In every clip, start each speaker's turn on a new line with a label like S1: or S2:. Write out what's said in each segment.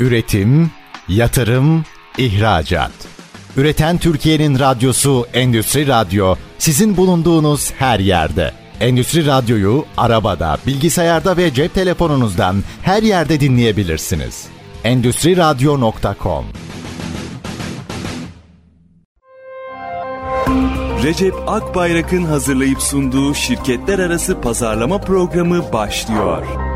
S1: Üretim, yatırım, ihracat. Üreten Türkiye'nin radyosu Endüstri Radyo sizin bulunduğunuz her yerde. Endüstri Radyo'yu arabada, bilgisayarda ve cep telefonunuzdan her yerde dinleyebilirsiniz. Endüstri Radyo.com
S2: Recep Akbayrak'ın hazırlayıp sunduğu şirketler arası pazarlama programı başlıyor.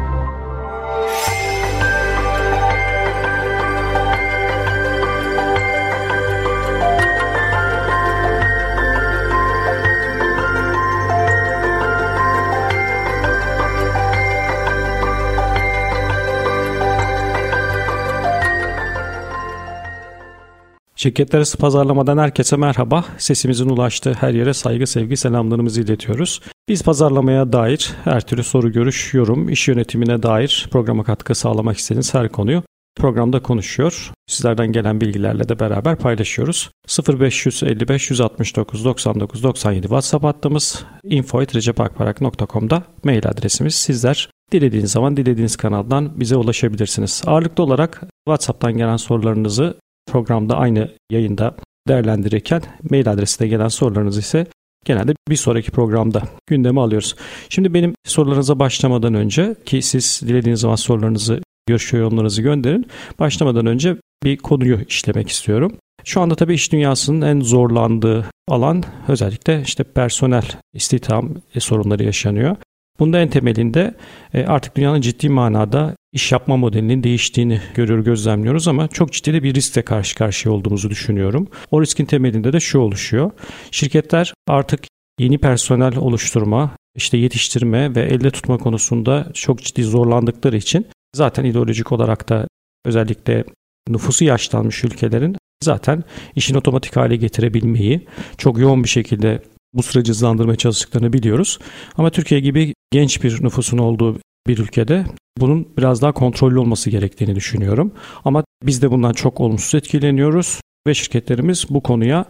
S3: Şirketler arası pazarlamadan herkese merhaba. Sesimizin ulaştığı her yere saygı, sevgi, selamlarımızı iletiyoruz. Biz pazarlamaya dair her türlü soru, görüş, yorum, iş yönetimine dair programa katkı sağlamak istediğiniz her konuyu programda konuşuyor. Sizlerden gelen bilgilerle de beraber paylaşıyoruz. 0555 169 99 97 WhatsApp hattımız info.recepakparak.com'da mail adresimiz. Sizler dilediğiniz zaman dilediğiniz kanaldan bize ulaşabilirsiniz. Ağırlıklı olarak WhatsApp'tan gelen sorularınızı programda aynı yayında değerlendirirken mail adresine gelen sorularınızı ise genelde bir sonraki programda gündeme alıyoruz. Şimdi benim sorularınıza başlamadan önce ki siz dilediğiniz zaman sorularınızı görüş yorumlarınızı gönderin. Başlamadan önce bir konuyu işlemek istiyorum. Şu anda tabii iş dünyasının en zorlandığı alan özellikle işte personel istihdam sorunları yaşanıyor. Bunda en temelinde e, artık dünyanın ciddi manada iş yapma modelinin değiştiğini görüyor, gözlemliyoruz ama çok ciddi de bir riskle karşı karşıya olduğumuzu düşünüyorum. O riskin temelinde de şu oluşuyor. Şirketler artık yeni personel oluşturma, işte yetiştirme ve elde tutma konusunda çok ciddi zorlandıkları için zaten ideolojik olarak da özellikle nüfusu yaşlanmış ülkelerin zaten işin otomatik hale getirebilmeyi çok yoğun bir şekilde bu süreci hızlandırmaya çalıştıklarını biliyoruz. Ama Türkiye gibi genç bir nüfusun olduğu bir ülkede bunun biraz daha kontrollü olması gerektiğini düşünüyorum. Ama biz de bundan çok olumsuz etkileniyoruz ve şirketlerimiz bu konuya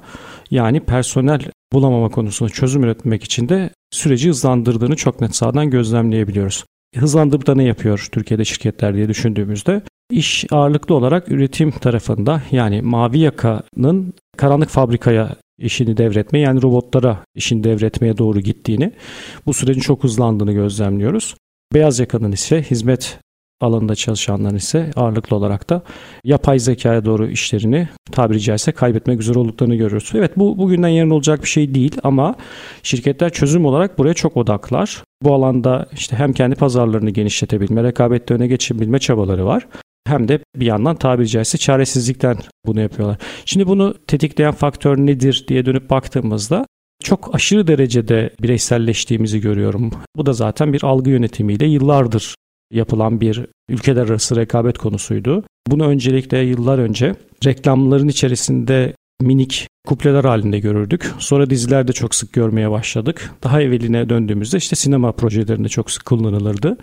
S3: yani personel bulamama konusunda çözüm üretmek için de süreci hızlandırdığını çok net sağdan gözlemleyebiliyoruz. Hızlandırıp da ne yapıyor Türkiye'de şirketler diye düşündüğümüzde iş ağırlıklı olarak üretim tarafında yani mavi yakanın karanlık fabrikaya işini devretme yani robotlara işini devretmeye doğru gittiğini, bu sürecin çok hızlandığını gözlemliyoruz. Beyaz yakanın ise hizmet alanında çalışanların ise ağırlıklı olarak da yapay zekaya doğru işlerini tabiri caizse kaybetmek üzere olduklarını görüyoruz. Evet bu bugünden yarın olacak bir şey değil ama şirketler çözüm olarak buraya çok odaklar. Bu alanda işte hem kendi pazarlarını genişletebilme, rekabette öne geçebilme çabaları var hem de bir yandan tabiri caizse çaresizlikten bunu yapıyorlar. Şimdi bunu tetikleyen faktör nedir diye dönüp baktığımızda çok aşırı derecede bireyselleştiğimizi görüyorum. Bu da zaten bir algı yönetimiyle yıllardır yapılan bir ülkeler arası rekabet konusuydu. Bunu öncelikle yıllar önce reklamların içerisinde minik kupleler halinde görürdük. Sonra dizilerde çok sık görmeye başladık. Daha evveline döndüğümüzde işte sinema projelerinde çok sık kullanılırdı.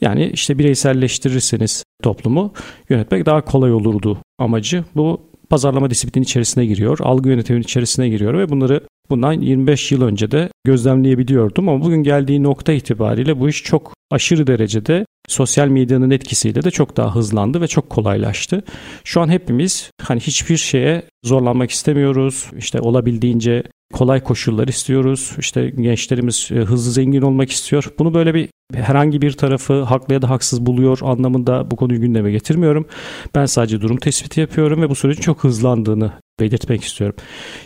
S3: Yani işte bireyselleştirirseniz toplumu yönetmek daha kolay olurdu amacı. Bu pazarlama disiplini içerisine giriyor, algı yönetiminin içerisine giriyor ve bunları bundan 25 yıl önce de gözlemleyebiliyordum ama bugün geldiği nokta itibariyle bu iş çok aşırı derecede sosyal medyanın etkisiyle de çok daha hızlandı ve çok kolaylaştı. Şu an hepimiz hani hiçbir şeye zorlanmak istemiyoruz. İşte olabildiğince kolay koşullar istiyoruz. İşte gençlerimiz e, hızlı zengin olmak istiyor. Bunu böyle bir herhangi bir tarafı haklı ya da haksız buluyor anlamında bu konuyu gündeme getirmiyorum. Ben sadece durum tespiti yapıyorum ve bu sürecin çok hızlandığını belirtmek istiyorum.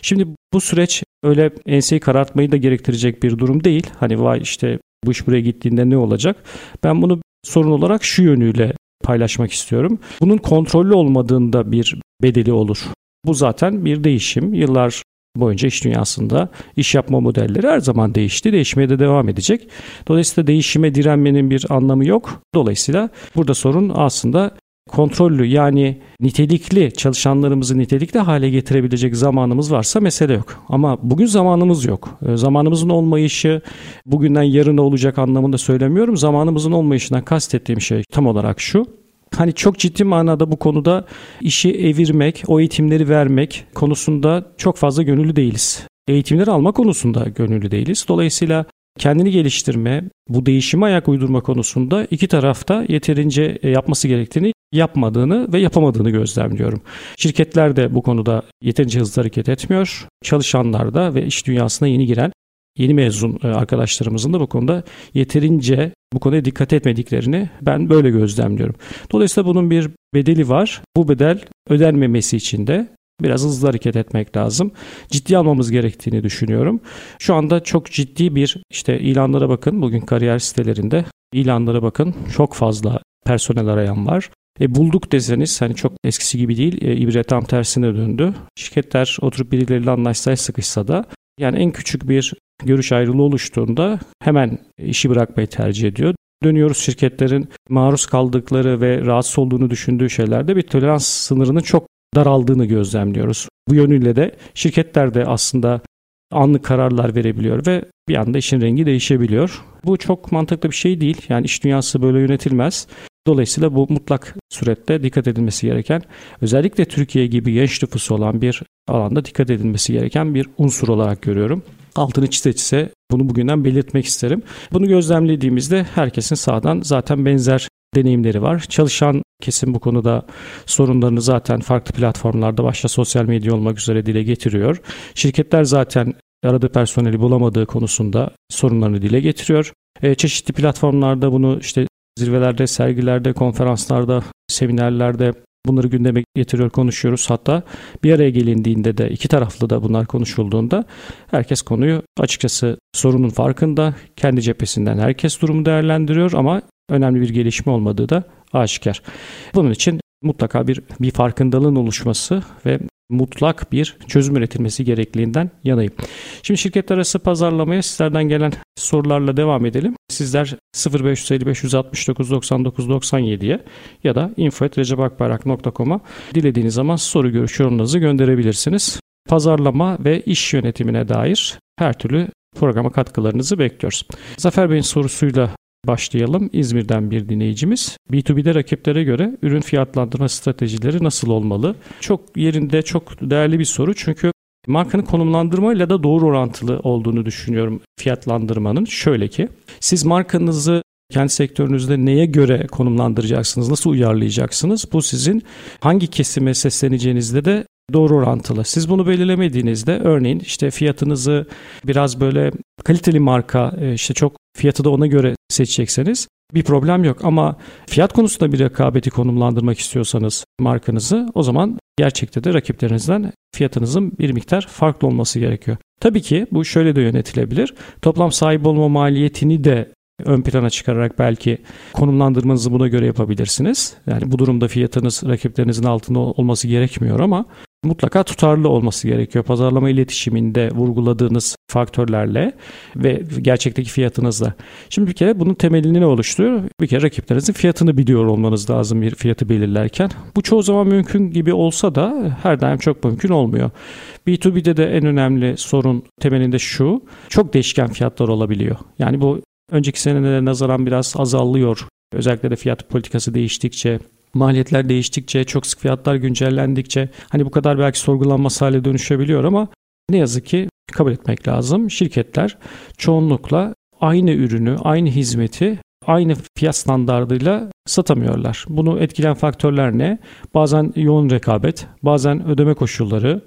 S3: Şimdi bu süreç öyle enseyi karartmayı da gerektirecek bir durum değil. Hani vay işte bu iş buraya gittiğinde ne olacak? Ben bunu sorun olarak şu yönüyle paylaşmak istiyorum. Bunun kontrollü olmadığında bir bedeli olur. Bu zaten bir değişim. Yıllar boyunca iş dünyasında iş yapma modelleri her zaman değişti. Değişmeye de devam edecek. Dolayısıyla değişime direnmenin bir anlamı yok. Dolayısıyla burada sorun aslında kontrollü yani nitelikli çalışanlarımızı nitelikli hale getirebilecek zamanımız varsa mesele yok. Ama bugün zamanımız yok. Ee, zamanımızın olmayışı bugünden yarına olacak anlamında söylemiyorum. Zamanımızın olmayışından kastettiğim şey tam olarak şu. Hani çok ciddi manada bu konuda işi evirmek, o eğitimleri vermek konusunda çok fazla gönüllü değiliz. Eğitimleri alma konusunda gönüllü değiliz. Dolayısıyla kendini geliştirme, bu değişime ayak uydurma konusunda iki tarafta yeterince e, yapması gerektiğini yapmadığını ve yapamadığını gözlemliyorum. Şirketler de bu konuda yeterince hızlı hareket etmiyor. Çalışanlar da ve iş dünyasına yeni giren yeni mezun e, arkadaşlarımızın da bu konuda yeterince bu konuya dikkat etmediklerini ben böyle gözlemliyorum. Dolayısıyla bunun bir bedeli var. Bu bedel ödenmemesi için de biraz hızlı hareket etmek lazım. Ciddi almamız gerektiğini düşünüyorum. Şu anda çok ciddi bir işte ilanlara bakın. Bugün kariyer sitelerinde ilanlara bakın. Çok fazla personel arayan var. E, bulduk deseniz hani çok eskisi gibi değil e, ibre tam tersine döndü. Şirketler oturup birileriyle anlaşsa sıkışsa da yani en küçük bir görüş ayrılığı oluştuğunda hemen işi bırakmayı tercih ediyor. Dönüyoruz şirketlerin maruz kaldıkları ve rahatsız olduğunu düşündüğü şeylerde bir tolerans sınırının çok daraldığını gözlemliyoruz. Bu yönüyle de şirketler de aslında anlık kararlar verebiliyor ve bir anda işin rengi değişebiliyor. Bu çok mantıklı bir şey değil. Yani iş dünyası böyle yönetilmez. Dolayısıyla bu mutlak surette dikkat edilmesi gereken, özellikle Türkiye gibi genç nüfusu olan bir alanda dikkat edilmesi gereken bir unsur olarak görüyorum. Altını çize çize bunu bugünden belirtmek isterim. Bunu gözlemlediğimizde herkesin sağdan zaten benzer deneyimleri var. Çalışan kesim bu konuda sorunlarını zaten farklı platformlarda başta sosyal medya olmak üzere dile getiriyor. Şirketler zaten aradığı personeli bulamadığı konusunda sorunlarını dile getiriyor. E, çeşitli platformlarda bunu işte zirvelerde, sergilerde, konferanslarda, seminerlerde bunları gündeme getiriyor, konuşuyoruz. Hatta bir araya gelindiğinde de iki taraflı da bunlar konuşulduğunda herkes konuyu açıkçası sorunun farkında. Kendi cephesinden herkes durumu değerlendiriyor ama önemli bir gelişme olmadığı da aşikar. Bunun için mutlaka bir bir farkındalığın oluşması ve mutlak bir çözüm üretilmesi gerekliliğinden yanayım. Şimdi şirketler arası pazarlamaya sizlerden gelen sorularla devam edelim. Sizler 0555 169 99 97'ye ya da info.recepakbayrak.com'a dilediğiniz zaman soru görüş yorumlarınızı gönderebilirsiniz. Pazarlama ve iş yönetimine dair her türlü programa katkılarınızı bekliyoruz. Zafer Bey'in sorusuyla başlayalım. İzmir'den bir dinleyicimiz. B2B'de rakiplere göre ürün fiyatlandırma stratejileri nasıl olmalı? Çok yerinde, çok değerli bir soru. Çünkü markanın konumlandırmayla da doğru orantılı olduğunu düşünüyorum fiyatlandırmanın. Şöyle ki, siz markanızı kendi sektörünüzde neye göre konumlandıracaksınız, nasıl uyarlayacaksınız? Bu sizin hangi kesime sesleneceğinizde de doğru orantılı. Siz bunu belirlemediğinizde örneğin işte fiyatınızı biraz böyle kaliteli marka e, işte çok fiyatı da ona göre seçecekseniz bir problem yok ama fiyat konusunda bir rekabeti konumlandırmak istiyorsanız markanızı o zaman gerçekte de rakiplerinizden fiyatınızın bir miktar farklı olması gerekiyor. Tabii ki bu şöyle de yönetilebilir. Toplam sahip olma maliyetini de ön plana çıkararak belki konumlandırmanızı buna göre yapabilirsiniz. Yani bu durumda fiyatınız rakiplerinizin altında olması gerekmiyor ama mutlaka tutarlı olması gerekiyor. Pazarlama iletişiminde vurguladığınız faktörlerle ve gerçekteki fiyatınızla. Şimdi bir kere bunun temelini ne oluşturuyor? Bir kere rakiplerinizin fiyatını biliyor olmanız lazım bir fiyatı belirlerken. Bu çoğu zaman mümkün gibi olsa da her daim çok mümkün olmuyor. B2B'de de en önemli sorun temelinde şu. Çok değişken fiyatlar olabiliyor. Yani bu önceki senelere nazaran biraz azalıyor. Özellikle de fiyat politikası değiştikçe, maliyetler değiştikçe, çok sık fiyatlar güncellendikçe hani bu kadar belki sorgulanması hale dönüşebiliyor ama ne yazık ki kabul etmek lazım. Şirketler çoğunlukla aynı ürünü, aynı hizmeti aynı fiyat standartıyla satamıyorlar. Bunu etkileyen faktörler ne? Bazen yoğun rekabet, bazen ödeme koşulları,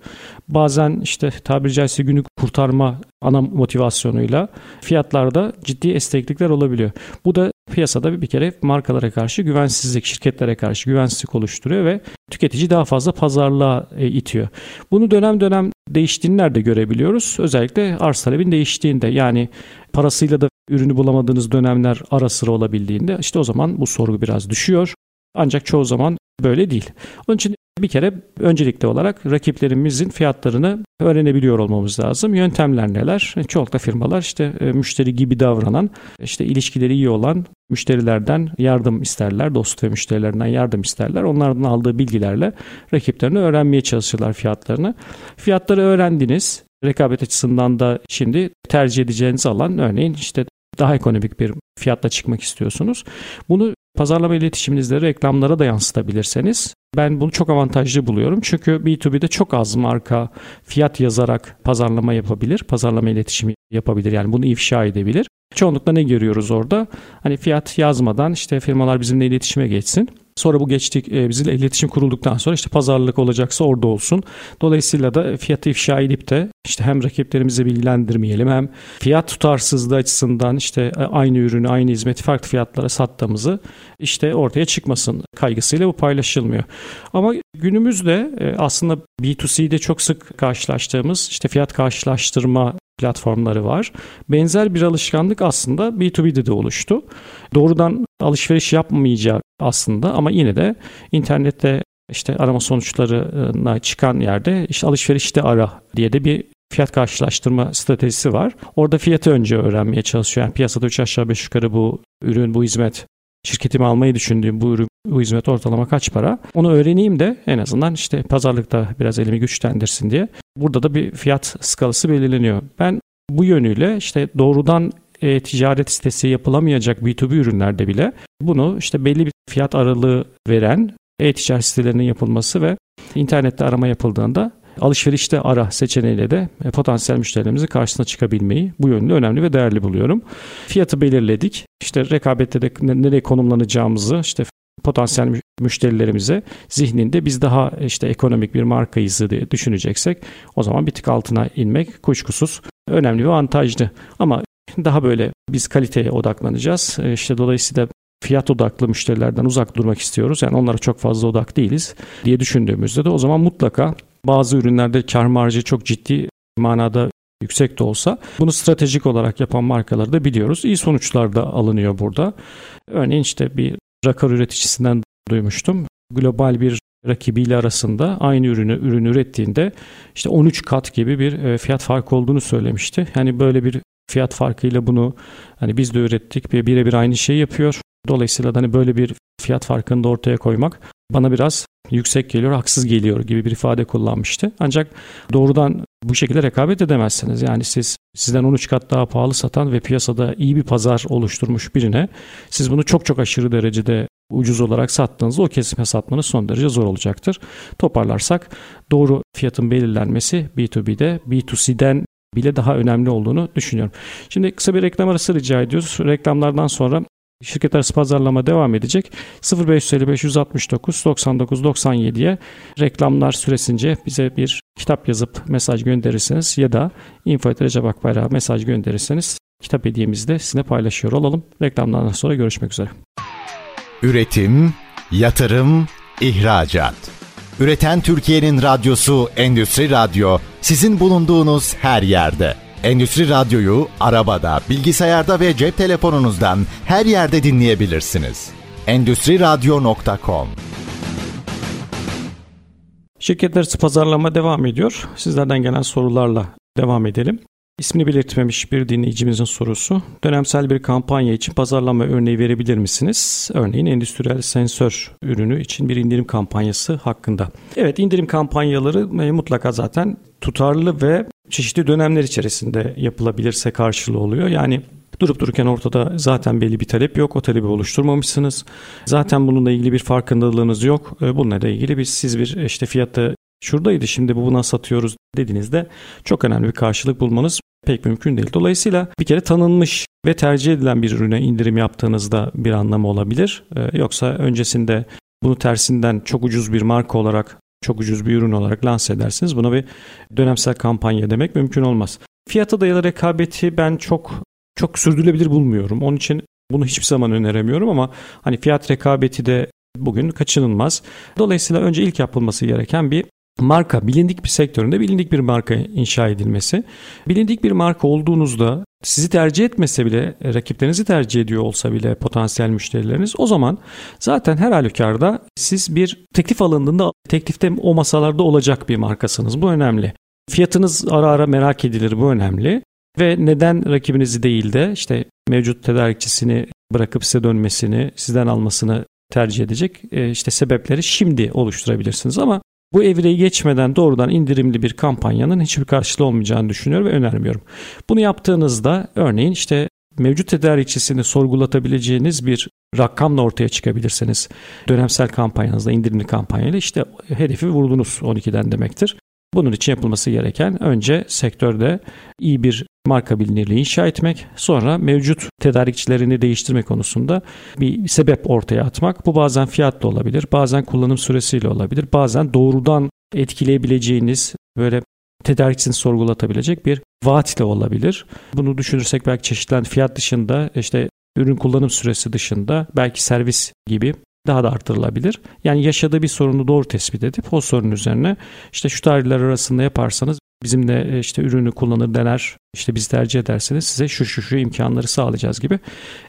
S3: bazen işte tabiri caizse günü kurtarma ana motivasyonuyla fiyatlarda ciddi esneklikler olabiliyor. Bu da piyasada bir kere markalara karşı güvensizlik, şirketlere karşı güvensizlik oluşturuyor ve tüketici daha fazla pazarlığa e, itiyor. Bunu dönem dönem değiştiğini nerede görebiliyoruz? Özellikle arz talebin değiştiğinde yani parasıyla da ürünü bulamadığınız dönemler ara sıra olabildiğinde işte o zaman bu sorgu biraz düşüyor. Ancak çoğu zaman böyle değil. Onun için bir kere öncelikli olarak rakiplerimizin fiyatlarını öğrenebiliyor olmamız lazım. Yöntemler neler? Çoğunlukla firmalar işte e, müşteri gibi davranan, işte ilişkileri iyi olan müşterilerden yardım isterler, dost ve müşterilerinden yardım isterler. Onlardan aldığı bilgilerle rakiplerini öğrenmeye çalışırlar fiyatlarını. Fiyatları öğrendiniz. Rekabet açısından da şimdi tercih edeceğiniz alan örneğin işte daha ekonomik bir fiyatla çıkmak istiyorsunuz. Bunu pazarlama iletişiminizde reklamlara da yansıtabilirseniz Ben bunu çok avantajlı buluyorum. Çünkü B2B'de çok az marka fiyat yazarak pazarlama yapabilir. Pazarlama iletişimi yapabilir. Yani bunu ifşa edebilir. Çoğunlukla ne görüyoruz orada? Hani fiyat yazmadan işte firmalar bizimle iletişime geçsin. Sonra bu geçtik e, bizimle iletişim kurulduktan sonra işte pazarlık olacaksa orada olsun. Dolayısıyla da fiyatı ifşa edip de işte hem rakiplerimizi bilgilendirmeyelim hem fiyat tutarsızlığı açısından işte e, aynı ürünü aynı hizmeti farklı fiyatlara sattığımızı işte ortaya çıkmasın kaygısıyla bu paylaşılmıyor. Ama günümüzde e, aslında B2C'de çok sık karşılaştığımız işte fiyat karşılaştırma platformları var. Benzer bir alışkanlık aslında B2B'de de oluştu. Doğrudan alışveriş yapmayacak aslında ama yine de internette işte arama sonuçlarına çıkan yerde işte alışverişte ara diye de bir fiyat karşılaştırma stratejisi var. Orada fiyatı önce öğrenmeye çalışıyor. Yani piyasada 3 aşağı 5 yukarı bu ürün, bu hizmet şirketimi almayı düşündüğüm bu ürün, bu hizmet ortalama kaç para? Onu öğreneyim de en azından işte pazarlıkta biraz elimi güçlendirsin diye. Burada da bir fiyat skalası belirleniyor. Ben bu yönüyle işte doğrudan e, ticaret sitesi yapılamayacak B2B ürünlerde bile bunu işte belli bir fiyat aralığı veren e-ticaret sitelerinin yapılması ve internette arama yapıldığında alışverişte ara seçeneğiyle de e, potansiyel müşterilerimizin karşısına çıkabilmeyi bu yönde önemli ve değerli buluyorum. Fiyatı belirledik. İşte rekabette de nereye konumlanacağımızı işte potansiyel müşterilerimize zihninde biz daha işte ekonomik bir markayız diye düşüneceksek o zaman bir tık altına inmek kuşkusuz önemli ve avantajlı. Ama daha böyle biz kaliteye odaklanacağız. E, işte dolayısıyla fiyat odaklı müşterilerden uzak durmak istiyoruz. Yani onlara çok fazla odak değiliz diye düşündüğümüzde de o zaman mutlaka bazı ürünlerde kar marjı çok ciddi manada yüksek de olsa bunu stratejik olarak yapan markaları da biliyoruz. İyi sonuçlar da alınıyor burada. Örneğin işte bir rakar üreticisinden duymuştum. Global bir rakibiyle arasında aynı ürünü ürün ürettiğinde işte 13 kat gibi bir e, fiyat farkı olduğunu söylemişti. Yani böyle bir fiyat farkıyla bunu hani biz de ürettik ve birebir aynı şeyi yapıyor. Dolayısıyla hani böyle bir fiyat farkını da ortaya koymak bana biraz yüksek geliyor, haksız geliyor gibi bir ifade kullanmıştı. Ancak doğrudan bu şekilde rekabet edemezsiniz. Yani siz sizden 13 kat daha pahalı satan ve piyasada iyi bir pazar oluşturmuş birine siz bunu çok çok aşırı derecede ucuz olarak sattığınızda o kesime satmanız son derece zor olacaktır. Toparlarsak doğru fiyatın belirlenmesi B2B'de B2C'den bile daha önemli olduğunu düşünüyorum. Şimdi kısa bir reklam arası rica ediyoruz. Reklamlardan sonra Şirket arası pazarlama devam edecek. 0555 169 99 97'ye reklamlar süresince bize bir kitap yazıp mesaj gönderirseniz ya da info.recepakbayrak'a mesaj gönderirseniz kitap hediyemizi de sizinle paylaşıyor olalım. Reklamlardan sonra görüşmek üzere.
S1: Üretim, yatırım, ihracat. Üreten Türkiye'nin radyosu Endüstri Radyo sizin bulunduğunuz her yerde. Endüstri Radyo'yu arabada, bilgisayarda ve cep telefonunuzdan her yerde dinleyebilirsiniz. Endüstri Radyo.com
S3: Şirketler pazarlama devam ediyor. Sizlerden gelen sorularla devam edelim. İsmini belirtmemiş bir dinleyicimizin sorusu. Dönemsel bir kampanya için pazarlama örneği verebilir misiniz? Örneğin endüstriyel sensör ürünü için bir indirim kampanyası hakkında. Evet indirim kampanyaları e, mutlaka zaten tutarlı ve çeşitli dönemler içerisinde yapılabilirse karşılığı oluyor. Yani Durup dururken ortada zaten belli bir talep yok. O talebi oluşturmamışsınız. Zaten bununla ilgili bir farkındalığınız yok. E, bununla da ilgili biz siz bir işte fiyatı şuradaydı şimdi bu buna satıyoruz dediğinizde çok önemli bir karşılık bulmanız pek mümkün değil. Dolayısıyla bir kere tanınmış ve tercih edilen bir ürüne indirim yaptığınızda bir anlamı olabilir. Ee, yoksa öncesinde bunu tersinden çok ucuz bir marka olarak çok ucuz bir ürün olarak lanse edersiniz. Buna bir dönemsel kampanya demek mümkün olmaz. Fiyata dayalı rekabeti ben çok çok sürdürülebilir bulmuyorum. Onun için bunu hiçbir zaman öneremiyorum ama hani fiyat rekabeti de bugün kaçınılmaz. Dolayısıyla önce ilk yapılması gereken bir marka bilindik bir sektöründe bilindik bir marka inşa edilmesi. Bilindik bir marka olduğunuzda sizi tercih etmese bile rakiplerinizi tercih ediyor olsa bile potansiyel müşterileriniz o zaman zaten her halükarda siz bir teklif alındığında teklifte o masalarda olacak bir markasınız. Bu önemli. Fiyatınız ara ara merak edilir bu önemli. Ve neden rakibinizi değil de işte mevcut tedarikçisini bırakıp size dönmesini, sizden almasını tercih edecek e, işte sebepleri şimdi oluşturabilirsiniz ama bu evreyi geçmeden doğrudan indirimli bir kampanyanın hiçbir karşılığı olmayacağını düşünüyorum ve önermiyorum. Bunu yaptığınızda örneğin işte mevcut tedarikçisini sorgulatabileceğiniz bir rakamla ortaya çıkabilirseniz dönemsel kampanyanızda indirimli kampanyayla işte hedefi vurdunuz 12'den demektir. Bunun için yapılması gereken önce sektörde iyi bir marka bilinirliği inşa etmek, sonra mevcut tedarikçilerini değiştirme konusunda bir sebep ortaya atmak. Bu bazen fiyatla olabilir, bazen kullanım süresiyle olabilir, bazen doğrudan etkileyebileceğiniz böyle tedarikçisini sorgulatabilecek bir vaatle olabilir. Bunu düşünürsek belki çeşitlen fiyat dışında işte ürün kullanım süresi dışında belki servis gibi daha da artırılabilir. Yani yaşadığı bir sorunu doğru tespit edip o sorun üzerine işte şu tarihler arasında yaparsanız bizimle e, işte ürünü kullanır dener işte biz tercih ederseniz size şu şu şu imkanları sağlayacağız gibi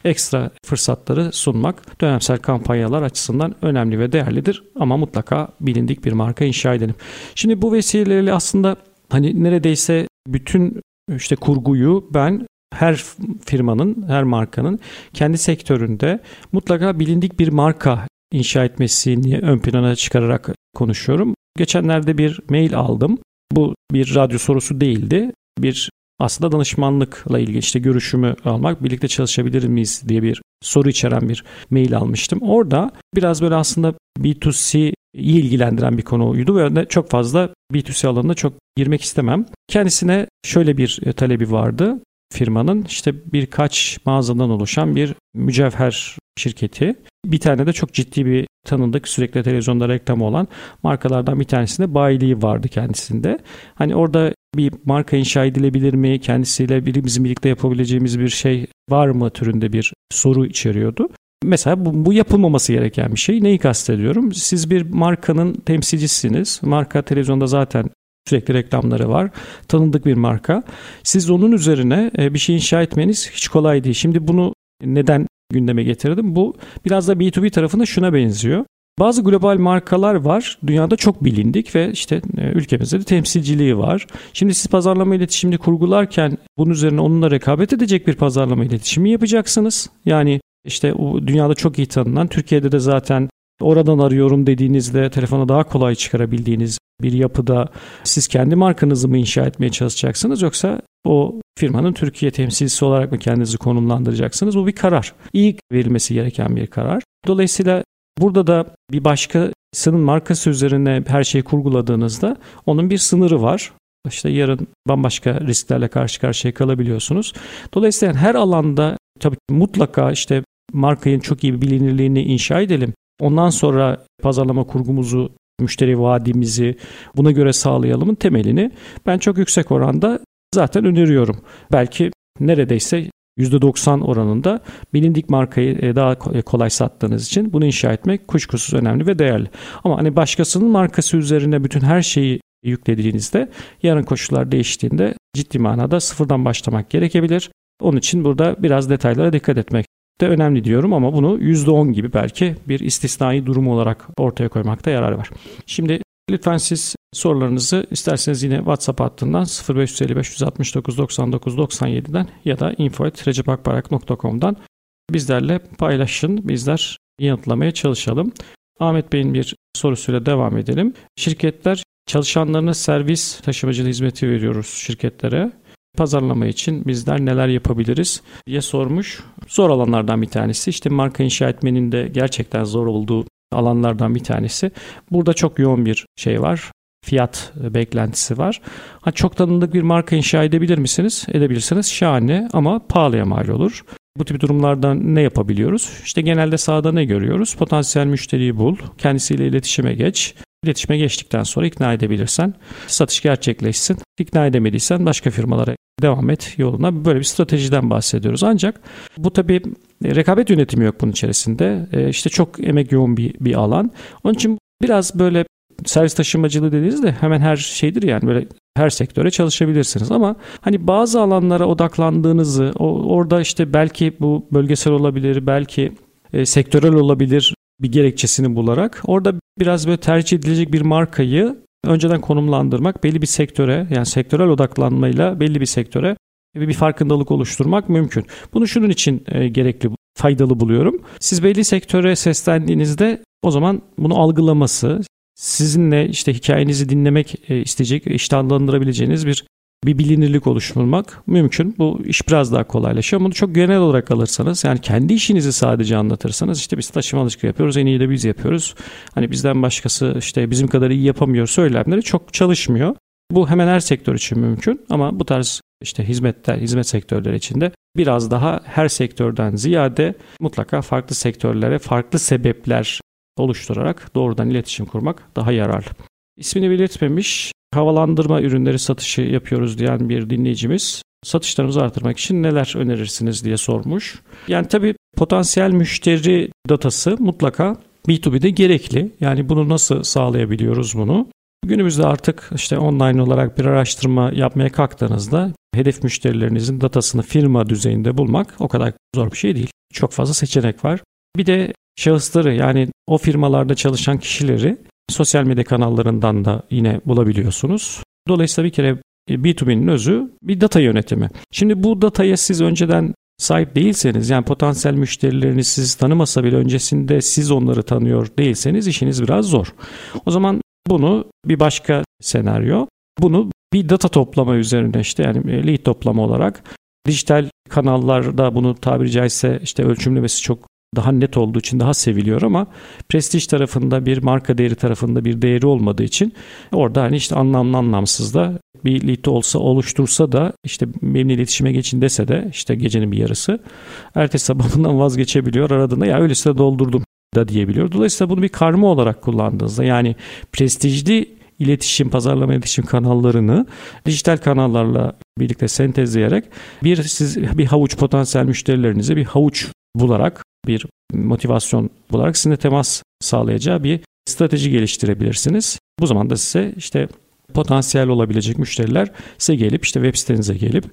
S3: ekstra fırsatları sunmak dönemsel kampanyalar açısından önemli ve değerlidir ama mutlaka bilindik bir marka inşa edelim. Şimdi bu vesileyle aslında hani neredeyse bütün işte kurguyu ben her firmanın, her markanın kendi sektöründe mutlaka bilindik bir marka inşa etmesini ön plana çıkararak konuşuyorum. Geçenlerde bir mail aldım. Bu bir radyo sorusu değildi. Bir aslında danışmanlıkla ilgili işte görüşümü almak, birlikte çalışabilir miyiz diye bir soru içeren bir mail almıştım. Orada biraz böyle aslında B2C iyi ilgilendiren bir konuydu ve çok fazla B2C alanına çok girmek istemem. Kendisine şöyle bir talebi vardı firmanın işte birkaç mağazadan oluşan bir mücevher şirketi. Bir tane de çok ciddi bir tanındık sürekli televizyonda reklam olan markalardan bir tanesinde bayiliği vardı kendisinde. Hani orada bir marka inşa edilebilir mi? Kendisiyle birimizin birlikte yapabileceğimiz bir şey var mı türünde bir soru içeriyordu. Mesela bu, bu yapılmaması gereken bir şey. Neyi kastediyorum? Siz bir markanın temsilcisiniz. Marka televizyonda zaten Sürekli reklamları var. Tanındık bir marka. Siz onun üzerine e, bir şey inşa etmeniz hiç kolay değil. Şimdi bunu neden gündeme getirdim? Bu biraz da B2B tarafında şuna benziyor. Bazı global markalar var. Dünyada çok bilindik ve işte e, ülkemizde de temsilciliği var. Şimdi siz pazarlama iletişimini kurgularken bunun üzerine onunla rekabet edecek bir pazarlama iletişimi yapacaksınız. Yani işte dünyada çok iyi tanınan, Türkiye'de de zaten oradan arıyorum dediğinizde telefona daha kolay çıkarabildiğiniz bir yapıda siz kendi markanızı mı inşa etmeye çalışacaksınız yoksa o firmanın Türkiye temsilcisi olarak mı kendinizi konumlandıracaksınız? Bu bir karar. İyi verilmesi gereken bir karar. Dolayısıyla burada da bir başkasının markası üzerine her şeyi kurguladığınızda onun bir sınırı var. İşte yarın bambaşka risklerle karşı karşıya kalabiliyorsunuz. Dolayısıyla her alanda tabii mutlaka işte markanın çok iyi bir bilinirliğini inşa edelim. Ondan sonra pazarlama kurgumuzu müşteri vaadimizi buna göre sağlayalımın temelini ben çok yüksek oranda zaten öneriyorum. Belki neredeyse %90 oranında bilindik markayı e, daha e, kolay sattığınız için bunu inşa etmek kuşkusuz önemli ve değerli. Ama hani başkasının markası üzerine bütün her şeyi yüklediğinizde yarın koşullar değiştiğinde ciddi manada sıfırdan başlamak gerekebilir. Onun için burada biraz detaylara dikkat etmek de önemli diyorum ama bunu %10 gibi belki bir istisnai durum olarak ortaya koymakta yarar var. Şimdi lütfen siz sorularınızı isterseniz yine WhatsApp hattından 0555 169 99 97'den ya da info.recepakbarak.com'dan bizlerle paylaşın. Bizler yanıtlamaya çalışalım. Ahmet Bey'in bir sorusuyla devam edelim. Şirketler çalışanlarına servis taşımacılığı hizmeti veriyoruz şirketlere pazarlama için bizler neler yapabiliriz diye sormuş. Zor alanlardan bir tanesi işte marka inşa etmenin de gerçekten zor olduğu alanlardan bir tanesi. Burada çok yoğun bir şey var. Fiyat beklentisi var. Ha, çok tanındık bir marka inşa edebilir misiniz? Edebilirsiniz. Şahane ama pahalıya mal olur. Bu tip durumlardan ne yapabiliyoruz? İşte genelde sahada ne görüyoruz? Potansiyel müşteriyi bul, kendisiyle iletişime geç, İletişime geçtikten sonra ikna edebilirsen satış gerçekleşsin. İkna edemediysen başka firmalara devam et yoluna. Böyle bir stratejiden bahsediyoruz. Ancak bu tabii e, rekabet yönetimi yok bunun içerisinde. E, işte çok emek yoğun bir, bir alan. Onun için biraz böyle servis taşımacılığı dediğinizde hemen her şeydir yani böyle her sektöre çalışabilirsiniz ama hani bazı alanlara odaklandığınızı orada işte belki bu bölgesel olabilir belki e, sektörel olabilir bir gerekçesini bularak orada biraz böyle tercih edilecek bir markayı önceden konumlandırmak, belli bir sektöre yani sektörel odaklanmayla belli bir sektöre bir farkındalık oluşturmak mümkün. Bunu şunun için e, gerekli, faydalı buluyorum. Siz belli sektöre seslendiğinizde o zaman bunu algılaması, sizinle işte hikayenizi dinlemek e, isteyecek, iştahlandırabileceğiniz bir bir bilinirlik oluşturmak mümkün. Bu iş biraz daha kolaylaşıyor. Bunu çok genel olarak alırsanız yani kendi işinizi sadece anlatırsanız işte biz taşımacılık yapıyoruz en iyi de biz yapıyoruz. Hani bizden başkası işte bizim kadar iyi yapamıyor söylemleri çok çalışmıyor. Bu hemen her sektör için mümkün ama bu tarz işte hizmetler, hizmet sektörleri içinde biraz daha her sektörden ziyade mutlaka farklı sektörlere farklı sebepler oluşturarak doğrudan iletişim kurmak daha yararlı. İsmini belirtmemiş havalandırma ürünleri satışı yapıyoruz diyen bir dinleyicimiz satışlarımızı artırmak için neler önerirsiniz diye sormuş. Yani tabii potansiyel müşteri datası mutlaka B2B'de gerekli. Yani bunu nasıl sağlayabiliyoruz bunu? Günümüzde artık işte online olarak bir araştırma yapmaya kalktığınızda hedef müşterilerinizin datasını firma düzeyinde bulmak o kadar zor bir şey değil. Çok fazla seçenek var. Bir de şahısları yani o firmalarda çalışan kişileri sosyal medya kanallarından da yine bulabiliyorsunuz. Dolayısıyla bir kere B2B'nin özü bir data yönetimi. Şimdi bu dataya siz önceden sahip değilseniz yani potansiyel müşterileriniz sizi tanımasa bile öncesinde siz onları tanıyor değilseniz işiniz biraz zor. O zaman bunu bir başka senaryo bunu bir data toplama üzerine işte yani lead toplama olarak dijital kanallarda bunu tabiri caizse işte ölçümlemesi çok daha net olduğu için daha seviliyor ama prestij tarafında bir marka değeri tarafında bir değeri olmadığı için orada hani işte anlamlı anlamsız da bir lead olsa oluştursa da işte benimle iletişime geçin dese de işte gecenin bir yarısı ertesi sabah bundan vazgeçebiliyor aradığında ya öyleyse de doldurdum da diyebiliyor. Dolayısıyla bunu bir karma olarak kullandığınızda yani prestijli iletişim, pazarlama iletişim kanallarını dijital kanallarla birlikte sentezleyerek bir siz bir havuç potansiyel müşterilerinize bir havuç bularak bir motivasyon bularak sizinle temas sağlayacağı bir strateji geliştirebilirsiniz. Bu zaman da size işte potansiyel olabilecek müşteriler size gelip işte web sitenize gelip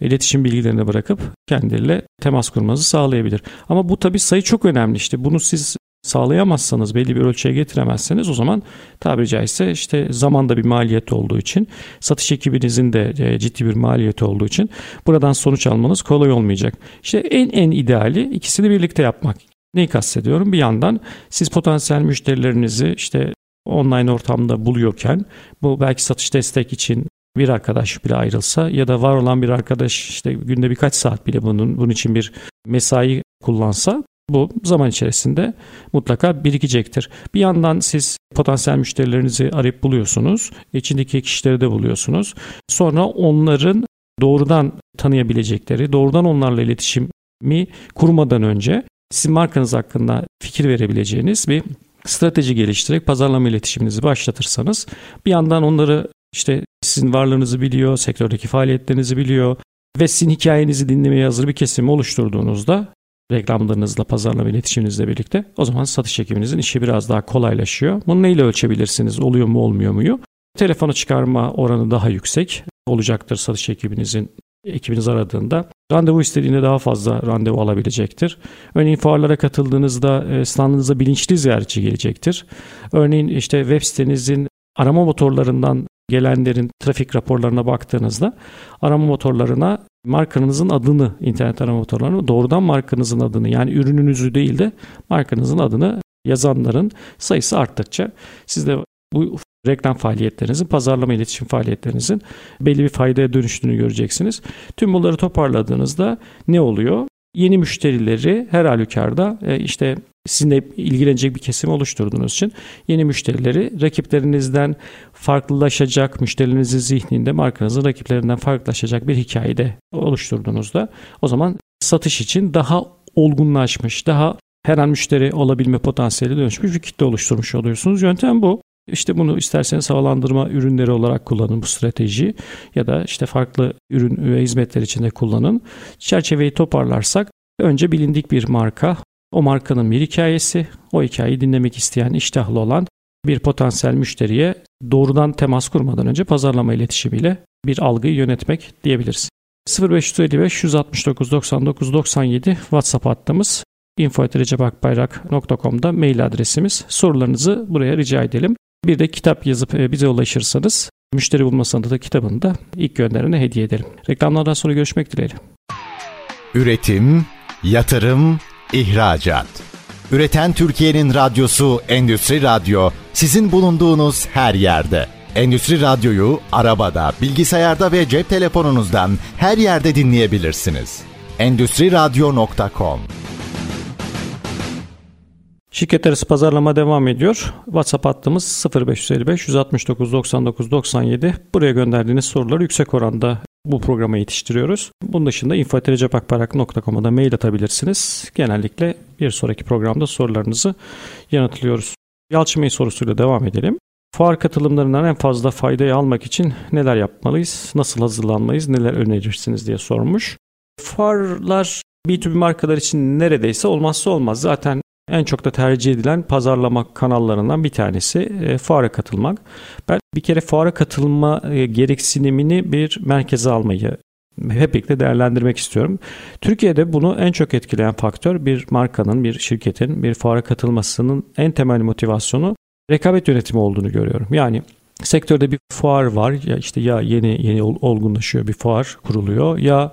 S3: iletişim bilgilerini bırakıp kendileriyle temas kurmanızı sağlayabilir. Ama bu tabii sayı çok önemli işte bunu siz sağlayamazsanız belli bir ölçüye getiremezseniz o zaman tabiri caizse işte zamanda bir maliyet olduğu için satış ekibinizin de e, ciddi bir maliyeti olduğu için buradan sonuç almanız kolay olmayacak. İşte en en ideali ikisini birlikte yapmak. Neyi kastediyorum? Bir yandan siz potansiyel müşterilerinizi işte online ortamda buluyorken bu belki satış destek için bir arkadaş bile ayrılsa ya da var olan bir arkadaş işte günde birkaç saat bile bunun bunun için bir mesai kullansa bu zaman içerisinde mutlaka birikecektir. Bir yandan siz potansiyel müşterilerinizi arayıp buluyorsunuz. İçindeki kişileri de buluyorsunuz. Sonra onların doğrudan tanıyabilecekleri, doğrudan onlarla iletişimi kurmadan önce sizin markanız hakkında fikir verebileceğiniz bir strateji geliştirerek pazarlama iletişiminizi başlatırsanız bir yandan onları işte sizin varlığınızı biliyor, sektördeki faaliyetlerinizi biliyor ve sizin hikayenizi dinlemeye hazır bir kesim oluşturduğunuzda reklamlarınızla, pazarlama iletişiminizle birlikte o zaman satış ekibinizin işi biraz daha kolaylaşıyor. Bunu neyle ölçebilirsiniz? Oluyor mu olmuyor muyu? Telefonu çıkarma oranı daha yüksek olacaktır satış ekibinizin ekibiniz aradığında. Randevu istediğinde daha fazla randevu alabilecektir. Örneğin fuarlara katıldığınızda e, standınıza bilinçli ziyaretçi gelecektir. Örneğin işte web sitenizin arama motorlarından gelenlerin trafik raporlarına baktığınızda arama motorlarına markanızın adını internet arama motorlarına doğrudan markanızın adını yani ürününüzü değil de markanızın adını yazanların sayısı arttıkça siz de bu reklam faaliyetlerinizin, pazarlama iletişim faaliyetlerinizin belli bir faydaya dönüştüğünü göreceksiniz. Tüm bunları toparladığınızda ne oluyor? Yeni müşterileri her halükarda e, işte sizinle ilgilenecek bir kesim oluşturduğunuz için yeni müşterileri rakiplerinizden farklılaşacak, müşterilerinizin zihninde markanızın rakiplerinden farklılaşacak bir hikayede oluşturduğunuzda o zaman satış için daha olgunlaşmış, daha her an müşteri olabilme potansiyeli dönüşmüş bir kitle oluşturmuş oluyorsunuz. Yöntem bu. İşte bunu isterseniz havalandırma ürünleri olarak kullanın bu strateji ya da işte farklı ürün ve hizmetler içinde kullanın. Çerçeveyi toparlarsak önce bilindik bir marka, o markanın bir hikayesi, o hikayeyi dinlemek isteyen, iştahlı olan bir potansiyel müşteriye doğrudan temas kurmadan önce pazarlama iletişimiyle bir algıyı yönetmek diyebiliriz. 0555 169 99 97 WhatsApp hattımız info.recepakbayrak.com'da mail adresimiz. Sorularınızı buraya rica edelim. Bir de kitap yazıp e, bize ulaşırsanız müşteri bulma sanatı kitabını da ilk gönderene hediye edelim. Reklamlardan sonra görüşmek dileğiyle.
S1: Üretim, yatırım, ihracat. Üreten Türkiye'nin radyosu Endüstri Radyo sizin bulunduğunuz her yerde. Endüstri Radyo'yu arabada, bilgisayarda ve cep telefonunuzdan her yerde dinleyebilirsiniz. Endüstri Radyo.com
S3: Şirket arası pazarlama devam ediyor. WhatsApp hattımız 0555 169 99 97. Buraya gönderdiğiniz soruları yüksek oranda bu programa yetiştiriyoruz. Bunun dışında info.cepakparak.com'a da mail atabilirsiniz. Genellikle bir sonraki programda sorularınızı yanıtlıyoruz. Yalçın Bey sorusuyla devam edelim. Fuar katılımlarından en fazla faydayı almak için neler yapmalıyız, nasıl hazırlanmalıyız, neler önerirsiniz diye sormuş. Fuarlar B2B markalar için neredeyse olmazsa olmaz. Zaten en çok da tercih edilen pazarlama kanallarından bir tanesi e, fuara katılmak. Ben bir kere fuara katılma e, gereksinimini bir merkeze almayı hep birlikte değerlendirmek istiyorum. Türkiye'de bunu en çok etkileyen faktör bir markanın, bir şirketin bir fuara katılmasının en temel motivasyonu rekabet yönetimi olduğunu görüyorum. Yani sektörde bir fuar var ya işte ya yeni yeni olgunlaşıyor bir fuar kuruluyor ya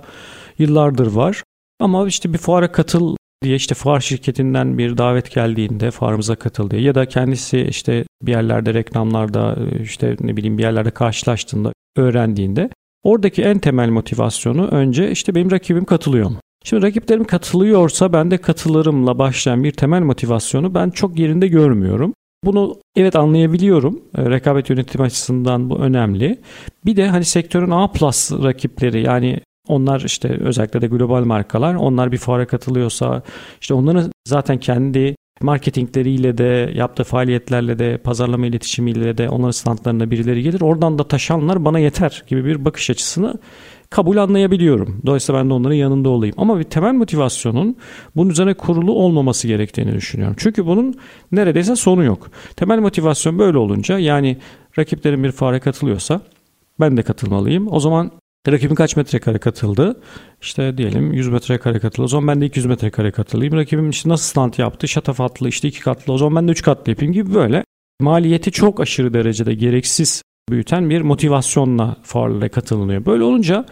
S3: yıllardır var ama işte bir fuara katıl diye işte fuar şirketinden bir davet geldiğinde fuarımıza katıl ya da kendisi işte bir yerlerde reklamlarda işte ne bileyim bir yerlerde karşılaştığında öğrendiğinde oradaki en temel motivasyonu önce işte benim rakibim katılıyor mu? Şimdi rakiplerim katılıyorsa ben de katılırımla başlayan bir temel motivasyonu ben çok yerinde görmüyorum. Bunu evet anlayabiliyorum. E, rekabet yönetimi açısından bu önemli. Bir de hani sektörün A plus rakipleri yani onlar işte özellikle de global markalar onlar bir fuara katılıyorsa işte onların zaten kendi marketingleriyle de yaptığı faaliyetlerle de pazarlama iletişimiyle de onların standlarına birileri gelir. Oradan da taşanlar bana yeter gibi bir bakış açısını kabul anlayabiliyorum. Dolayısıyla ben de onların yanında olayım. Ama bir temel motivasyonun bunun üzerine kurulu olmaması gerektiğini düşünüyorum. Çünkü bunun neredeyse sonu yok. Temel motivasyon böyle olunca yani rakiplerin bir fuara katılıyorsa ben de katılmalıyım. O zaman Rakibim kaç metrekare katıldı? İşte diyelim 100 metrekare katıldı. O zaman ben de 200 metrekare katılayım. Rakibim işte nasıl stand yaptı? Şatafatlı işte iki katlı. O zaman ben de üç katlı yapayım gibi böyle. Maliyeti çok aşırı derecede gereksiz büyüten bir motivasyonla fuarlara katılınıyor. Böyle olunca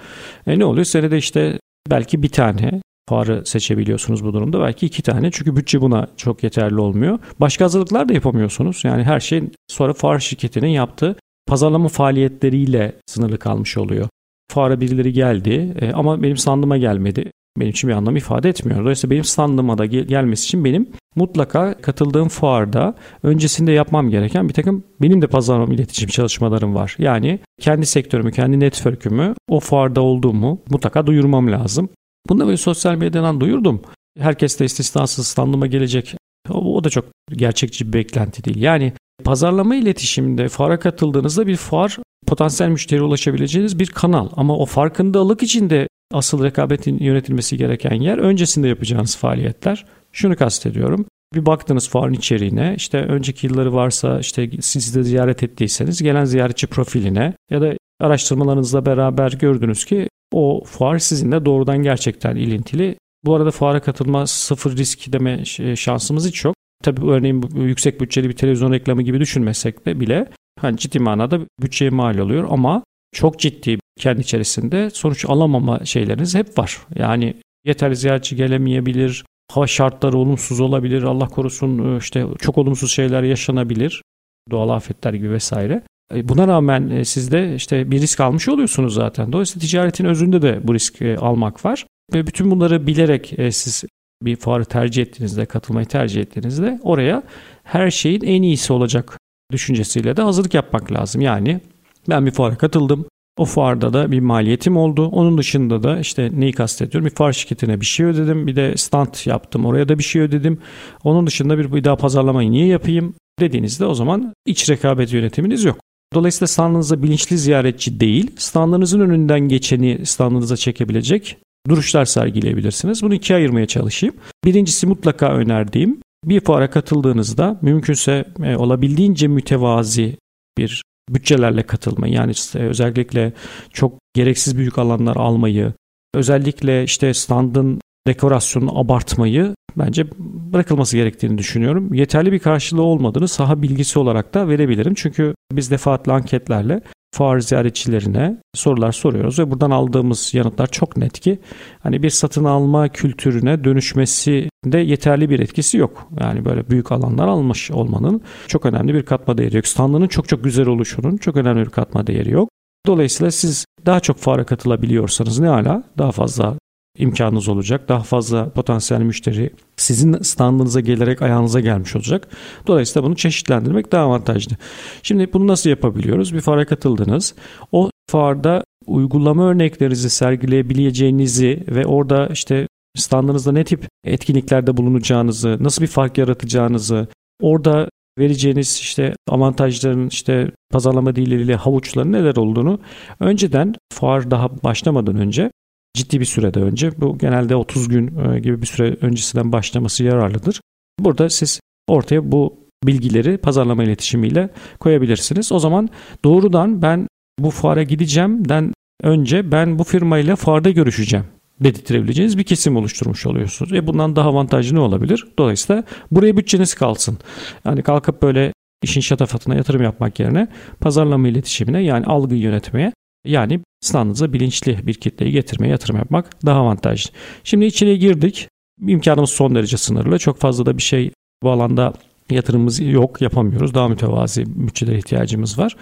S3: e, ne oluyor? Senede işte belki bir tane fuarı seçebiliyorsunuz bu durumda. Belki iki tane çünkü bütçe buna çok yeterli olmuyor. Başka hazırlıklar da yapamıyorsunuz. Yani her şey sonra fuar şirketinin yaptığı pazarlama faaliyetleriyle sınırlı kalmış oluyor. Fuara birileri geldi e, ama benim standıma gelmedi. Benim için bir anlam ifade etmiyor. Dolayısıyla benim standıma da gel- gelmesi için benim mutlaka katıldığım fuarda öncesinde yapmam gereken bir takım benim de pazarlama iletişim çalışmalarım var. Yani kendi sektörümü, kendi network'ümü o fuarda olduğumu mutlaka duyurmam lazım. Bunu da böyle sosyal medyadan duyurdum. Herkes de istisnasız standıma gelecek. O, da çok gerçekçi bir beklenti değil. Yani pazarlama iletişiminde fuara katıldığınızda bir fuar potansiyel müşteri ulaşabileceğiniz bir kanal. Ama o farkındalık içinde asıl rekabetin yönetilmesi gereken yer öncesinde yapacağınız faaliyetler. Şunu kastediyorum. Bir baktınız fuarın içeriğine işte önceki yılları varsa işte siz de ziyaret ettiyseniz gelen ziyaretçi profiline ya da araştırmalarınızla beraber gördünüz ki o fuar sizinle doğrudan gerçekten ilintili. Bu arada fuara katılma sıfır risk deme şansımız hiç yok. Tabii örneğin yüksek bütçeli bir televizyon reklamı gibi düşünmesek de bile hani ciddi manada bütçeye mal oluyor ama çok ciddi kendi içerisinde sonuç alamama şeyleriniz hep var. Yani yeterli ziyaretçi gelemeyebilir, hava şartları olumsuz olabilir, Allah korusun işte çok olumsuz şeyler yaşanabilir, doğal afetler gibi vesaire. E, buna rağmen e, siz de işte bir risk almış oluyorsunuz zaten. Dolayısıyla ticaretin özünde de bu riski e, almak var. Ve bütün bunları bilerek siz bir fuarı tercih ettiğinizde, katılmayı tercih ettiğinizde oraya her şeyin en iyisi olacak düşüncesiyle de hazırlık yapmak lazım. Yani ben bir fuara katıldım. O fuarda da bir maliyetim oldu. Onun dışında da işte neyi kastediyorum? Bir fuar şirketine bir şey ödedim. Bir de stand yaptım. Oraya da bir şey ödedim. Onun dışında bir, bir daha pazarlamayı niye yapayım? Dediğinizde o zaman iç rekabet yönetiminiz yok. Dolayısıyla standınıza bilinçli ziyaretçi değil, standınızın önünden geçeni standınıza çekebilecek duruşlar sergileyebilirsiniz. Bunu ikiye ayırmaya çalışayım. Birincisi mutlaka önerdiğim bir fuara katıldığınızda mümkünse e, olabildiğince mütevazi bir bütçelerle katılmayı yani işte özellikle çok gereksiz büyük alanlar almayı özellikle işte standın dekorasyonunu abartmayı bence bırakılması gerektiğini düşünüyorum. Yeterli bir karşılığı olmadığını saha bilgisi olarak da verebilirim. Çünkü biz defaatli anketlerle fuar ziyaretçilerine sorular soruyoruz ve buradan aldığımız yanıtlar çok net ki hani bir satın alma kültürüne dönüşmesi de yeterli bir etkisi yok. Yani böyle büyük alanlar almış olmanın çok önemli bir katma değeri yok. Standının çok çok güzel oluşunun çok önemli bir katma değeri yok. Dolayısıyla siz daha çok fuara katılabiliyorsanız ne ala daha fazla imkanınız olacak. Daha fazla potansiyel müşteri sizin standınıza gelerek ayağınıza gelmiş olacak. Dolayısıyla bunu çeşitlendirmek daha avantajlı. Şimdi bunu nasıl yapabiliyoruz? Bir fuara katıldınız. O fuarda uygulama örneklerinizi sergileyebileceğinizi ve orada işte standınızda ne tip etkinliklerde bulunacağınızı, nasıl bir fark yaratacağınızı, orada vereceğiniz işte avantajların işte pazarlama dilleriyle havuçların neler olduğunu önceden fuar daha başlamadan önce ciddi bir sürede önce bu genelde 30 gün e, gibi bir süre öncesinden başlaması yararlıdır. Burada siz ortaya bu bilgileri pazarlama iletişimiyle koyabilirsiniz. O zaman doğrudan ben bu fuara gideceğimden önce ben bu firmayla fuarda görüşeceğim dedirtebileceğiniz bir kesim oluşturmuş oluyorsunuz. E bundan daha avantajlı ne olabilir? Dolayısıyla buraya bütçeniz kalsın. Yani kalkıp böyle işin şatafatına yatırım yapmak yerine pazarlama iletişimine yani algıyı yönetmeye yani standınıza bilinçli bir kitleyi getirmeye yatırım yapmak daha avantajlı. Şimdi içeriye girdik. İmkanımız son derece sınırlı. Çok fazla da bir şey bu alanda yatırımımız yok, yapamıyoruz. Daha mütevazi bütçelere ihtiyacımız var.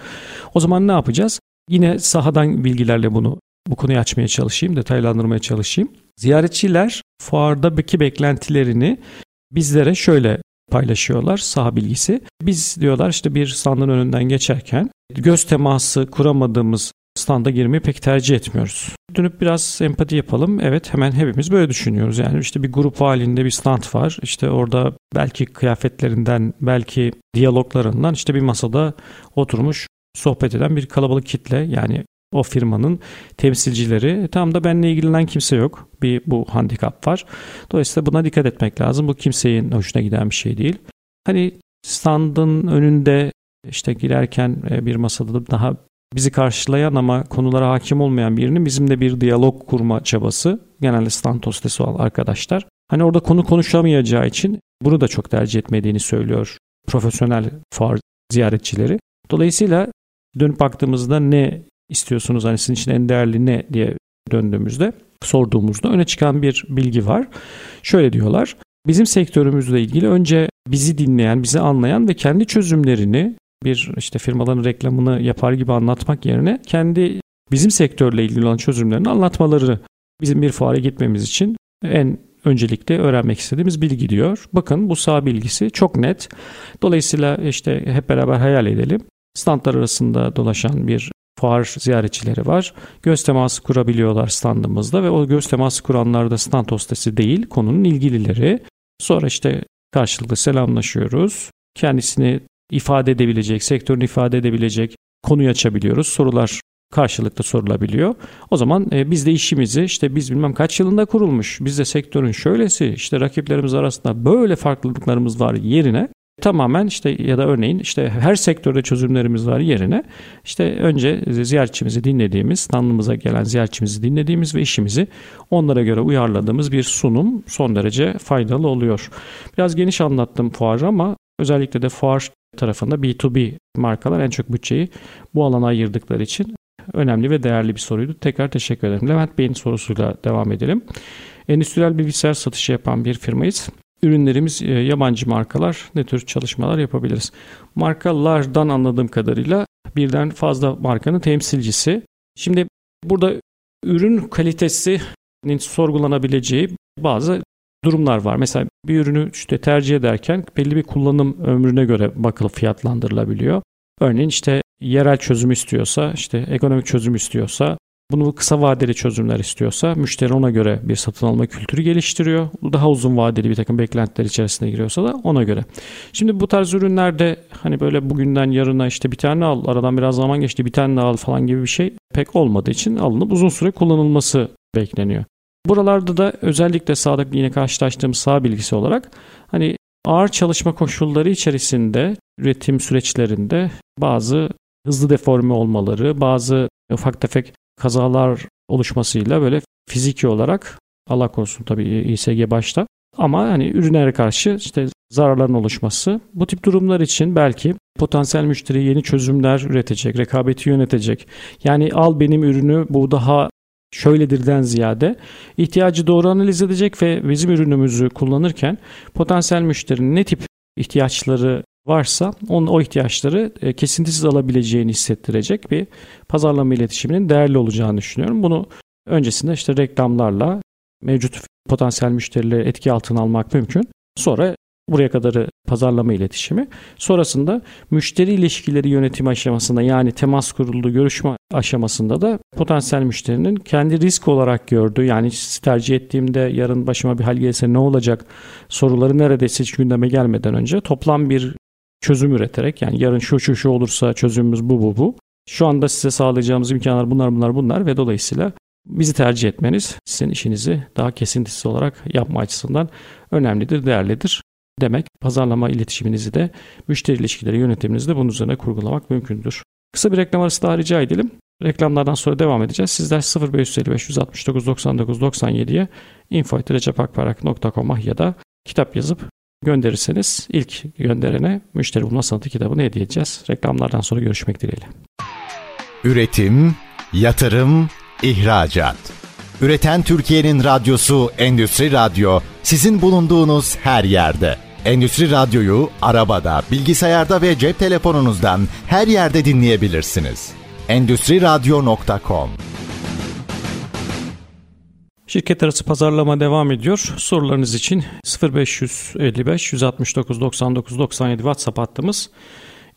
S3: O zaman ne yapacağız? Yine sahadan bilgilerle bunu bu konuyu açmaya çalışayım, detaylandırmaya çalışayım. Ziyaretçiler fuardaki beklentilerini bizlere şöyle paylaşıyorlar saha bilgisi. Biz diyorlar işte bir standın önünden geçerken göz teması kuramadığımız standa girmeyi pek tercih etmiyoruz. Dönüp biraz empati yapalım. Evet hemen hepimiz böyle düşünüyoruz. Yani işte bir grup halinde bir stand var. İşte orada belki kıyafetlerinden, belki diyaloglarından işte bir masada oturmuş sohbet eden bir kalabalık kitle. Yani o firmanın temsilcileri. E, tam da benimle ilgilenen kimse yok. Bir bu handikap var. Dolayısıyla buna dikkat etmek lazım. Bu kimsenin hoşuna giden bir şey değil. Hani standın önünde işte girerken e, bir masada daha bizi karşılayan ama konulara hakim olmayan birinin bizimle bir diyalog kurma çabası. Genelde stand hostesi olan arkadaşlar. Hani orada konu konuşamayacağı için bunu da çok tercih etmediğini söylüyor profesyonel fuar ziyaretçileri. Dolayısıyla dönüp baktığımızda ne istiyorsunuz hani sizin için en değerli ne diye döndüğümüzde sorduğumuzda öne çıkan bir bilgi var. Şöyle diyorlar. Bizim sektörümüzle ilgili önce bizi dinleyen, bizi anlayan ve kendi çözümlerini bir işte firmaların reklamını yapar gibi anlatmak yerine kendi bizim sektörle ilgili olan çözümlerini anlatmaları bizim bir fuara gitmemiz için en öncelikle öğrenmek istediğimiz bilgi diyor. Bakın bu sağ bilgisi çok net. Dolayısıyla işte hep beraber hayal edelim. Standlar arasında dolaşan bir fuar ziyaretçileri var. Göz teması kurabiliyorlar standımızda ve o göz teması kuranlar da stand hostesi değil, konunun ilgilileri. Sonra işte karşılıklı selamlaşıyoruz. Kendisini ifade edebilecek, sektörünü ifade edebilecek konuyu açabiliyoruz. Sorular karşılıklı sorulabiliyor. O zaman e, biz de işimizi işte biz bilmem kaç yılında kurulmuş, biz de sektörün şöylesi, işte rakiplerimiz arasında böyle farklılıklarımız var yerine tamamen işte ya da örneğin işte her sektörde çözümlerimiz var yerine işte önce ziyaretçimizi dinlediğimiz, standımıza gelen ziyaretçimizi dinlediğimiz ve işimizi onlara göre uyarladığımız bir sunum son derece faydalı oluyor. Biraz geniş anlattım fuarı ama özellikle de fuar tarafında B2B markalar en çok bütçeyi bu alana ayırdıkları için önemli ve değerli bir soruydu. Tekrar teşekkür ederim. Levent Bey'in sorusuyla devam edelim. Endüstriyel bilgisayar satışı yapan bir firmayız. Ürünlerimiz e, yabancı markalar ne tür çalışmalar yapabiliriz? Markalardan anladığım kadarıyla birden fazla markanın temsilcisi. Şimdi burada ürün kalitesinin sorgulanabileceği bazı durumlar var. Mesela bir ürünü işte tercih ederken belli bir kullanım ömrüne göre bakılıp fiyatlandırılabiliyor. Örneğin işte yerel çözüm istiyorsa, işte ekonomik çözüm istiyorsa, bunu kısa vadeli çözümler istiyorsa müşteri ona göre bir satın alma kültürü geliştiriyor. Daha uzun vadeli bir takım beklentiler içerisine giriyorsa da ona göre. Şimdi bu tarz ürünlerde hani böyle bugünden yarına işte bir tane al, aradan biraz zaman geçti bir tane al falan gibi bir şey pek olmadığı için alınıp uzun süre kullanılması bekleniyor. Buralarda da özellikle sağda yine karşılaştığımız sağ bilgisi olarak hani ağır çalışma koşulları içerisinde üretim süreçlerinde bazı hızlı deforme olmaları, bazı ufak tefek kazalar oluşmasıyla böyle fiziki olarak Allah korusun tabii İSG başta ama hani ürünlere karşı işte zararların oluşması. Bu tip durumlar için belki potansiyel müşteri yeni çözümler üretecek, rekabeti yönetecek. Yani al benim ürünü bu daha şöyledirden ziyade ihtiyacı doğru analiz edecek ve bizim ürünümüzü kullanırken potansiyel müşterinin ne tip ihtiyaçları varsa onun o ihtiyaçları e, kesintisiz alabileceğini hissettirecek bir pazarlama iletişiminin değerli olacağını düşünüyorum. Bunu öncesinde işte reklamlarla mevcut potansiyel müşterileri etki altına almak mümkün. Sonra buraya kadarı pazarlama iletişimi. Sonrasında müşteri ilişkileri yönetimi aşamasında yani temas kuruldu görüşme aşamasında da potansiyel müşterinin kendi risk olarak gördüğü yani tercih ettiğimde yarın başıma bir hal gelse ne olacak soruları neredeyse hiç gündeme gelmeden önce toplam bir çözüm üreterek yani yarın şu şu şu olursa çözümümüz bu bu bu. Şu anda size sağlayacağımız imkanlar bunlar bunlar bunlar ve dolayısıyla bizi tercih etmeniz sizin işinizi daha kesintisiz olarak yapma açısından önemlidir, değerlidir demek. Pazarlama iletişiminizi de müşteri ilişkileri yönetiminizi de bunun üzerine kurgulamak mümkündür. Kısa bir reklam arası daha rica edelim. Reklamlardan sonra devam edeceğiz. Sizler 0555 169 99 97'ye info.recepakparak.com'a ya da kitap yazıp gönderirseniz ilk gönderene müşteri bulma sanatı kitabını hediye edeceğiz. Reklamlardan sonra görüşmek dileğiyle.
S1: Üretim, yatırım, ihracat. Üreten Türkiye'nin radyosu Endüstri Radyo sizin bulunduğunuz her yerde. Endüstri Radyo'yu arabada, bilgisayarda ve cep telefonunuzdan her yerde dinleyebilirsiniz. Endüstri Radyo.com
S3: Şirket arası pazarlama devam ediyor. Sorularınız için 0555 169 99 97 WhatsApp hattımız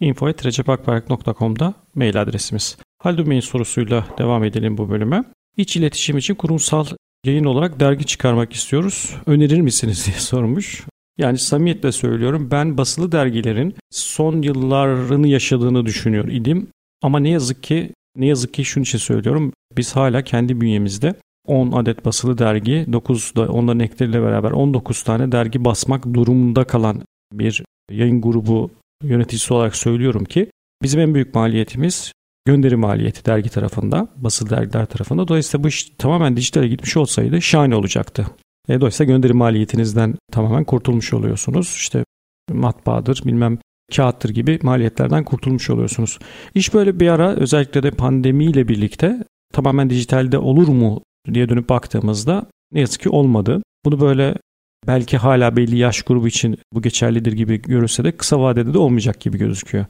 S3: info.recepakberk.com'da mail adresimiz. Haldun Bey'in sorusuyla devam edelim bu bölüme. İç iletişim için kurumsal yayın olarak dergi çıkarmak istiyoruz. Önerir misiniz diye sormuş. Yani samimiyetle söylüyorum ben basılı dergilerin son yıllarını yaşadığını düşünüyor idim. Ama ne yazık ki ne yazık ki şunu için söylüyorum. Biz hala kendi bünyemizde 10 adet basılı dergi, 9 da onların ekleriyle beraber 19 tane dergi basmak durumunda kalan bir yayın grubu yöneticisi olarak söylüyorum ki bizim en büyük maliyetimiz gönderi maliyeti dergi tarafında, basılı dergiler tarafında. Dolayısıyla bu iş tamamen dijitale gitmiş olsaydı şahane olacaktı. E, dolayısıyla gönderi maliyetinizden tamamen kurtulmuş oluyorsunuz. İşte matbaadır, bilmem kağıttır gibi maliyetlerden kurtulmuş oluyorsunuz. İş böyle bir ara özellikle de pandemiyle birlikte tamamen dijitalde olur mu diye dönüp baktığımızda ne yazık ki olmadı. Bunu böyle belki hala belli yaş grubu için bu geçerlidir gibi görülse de kısa vadede de olmayacak gibi gözüküyor.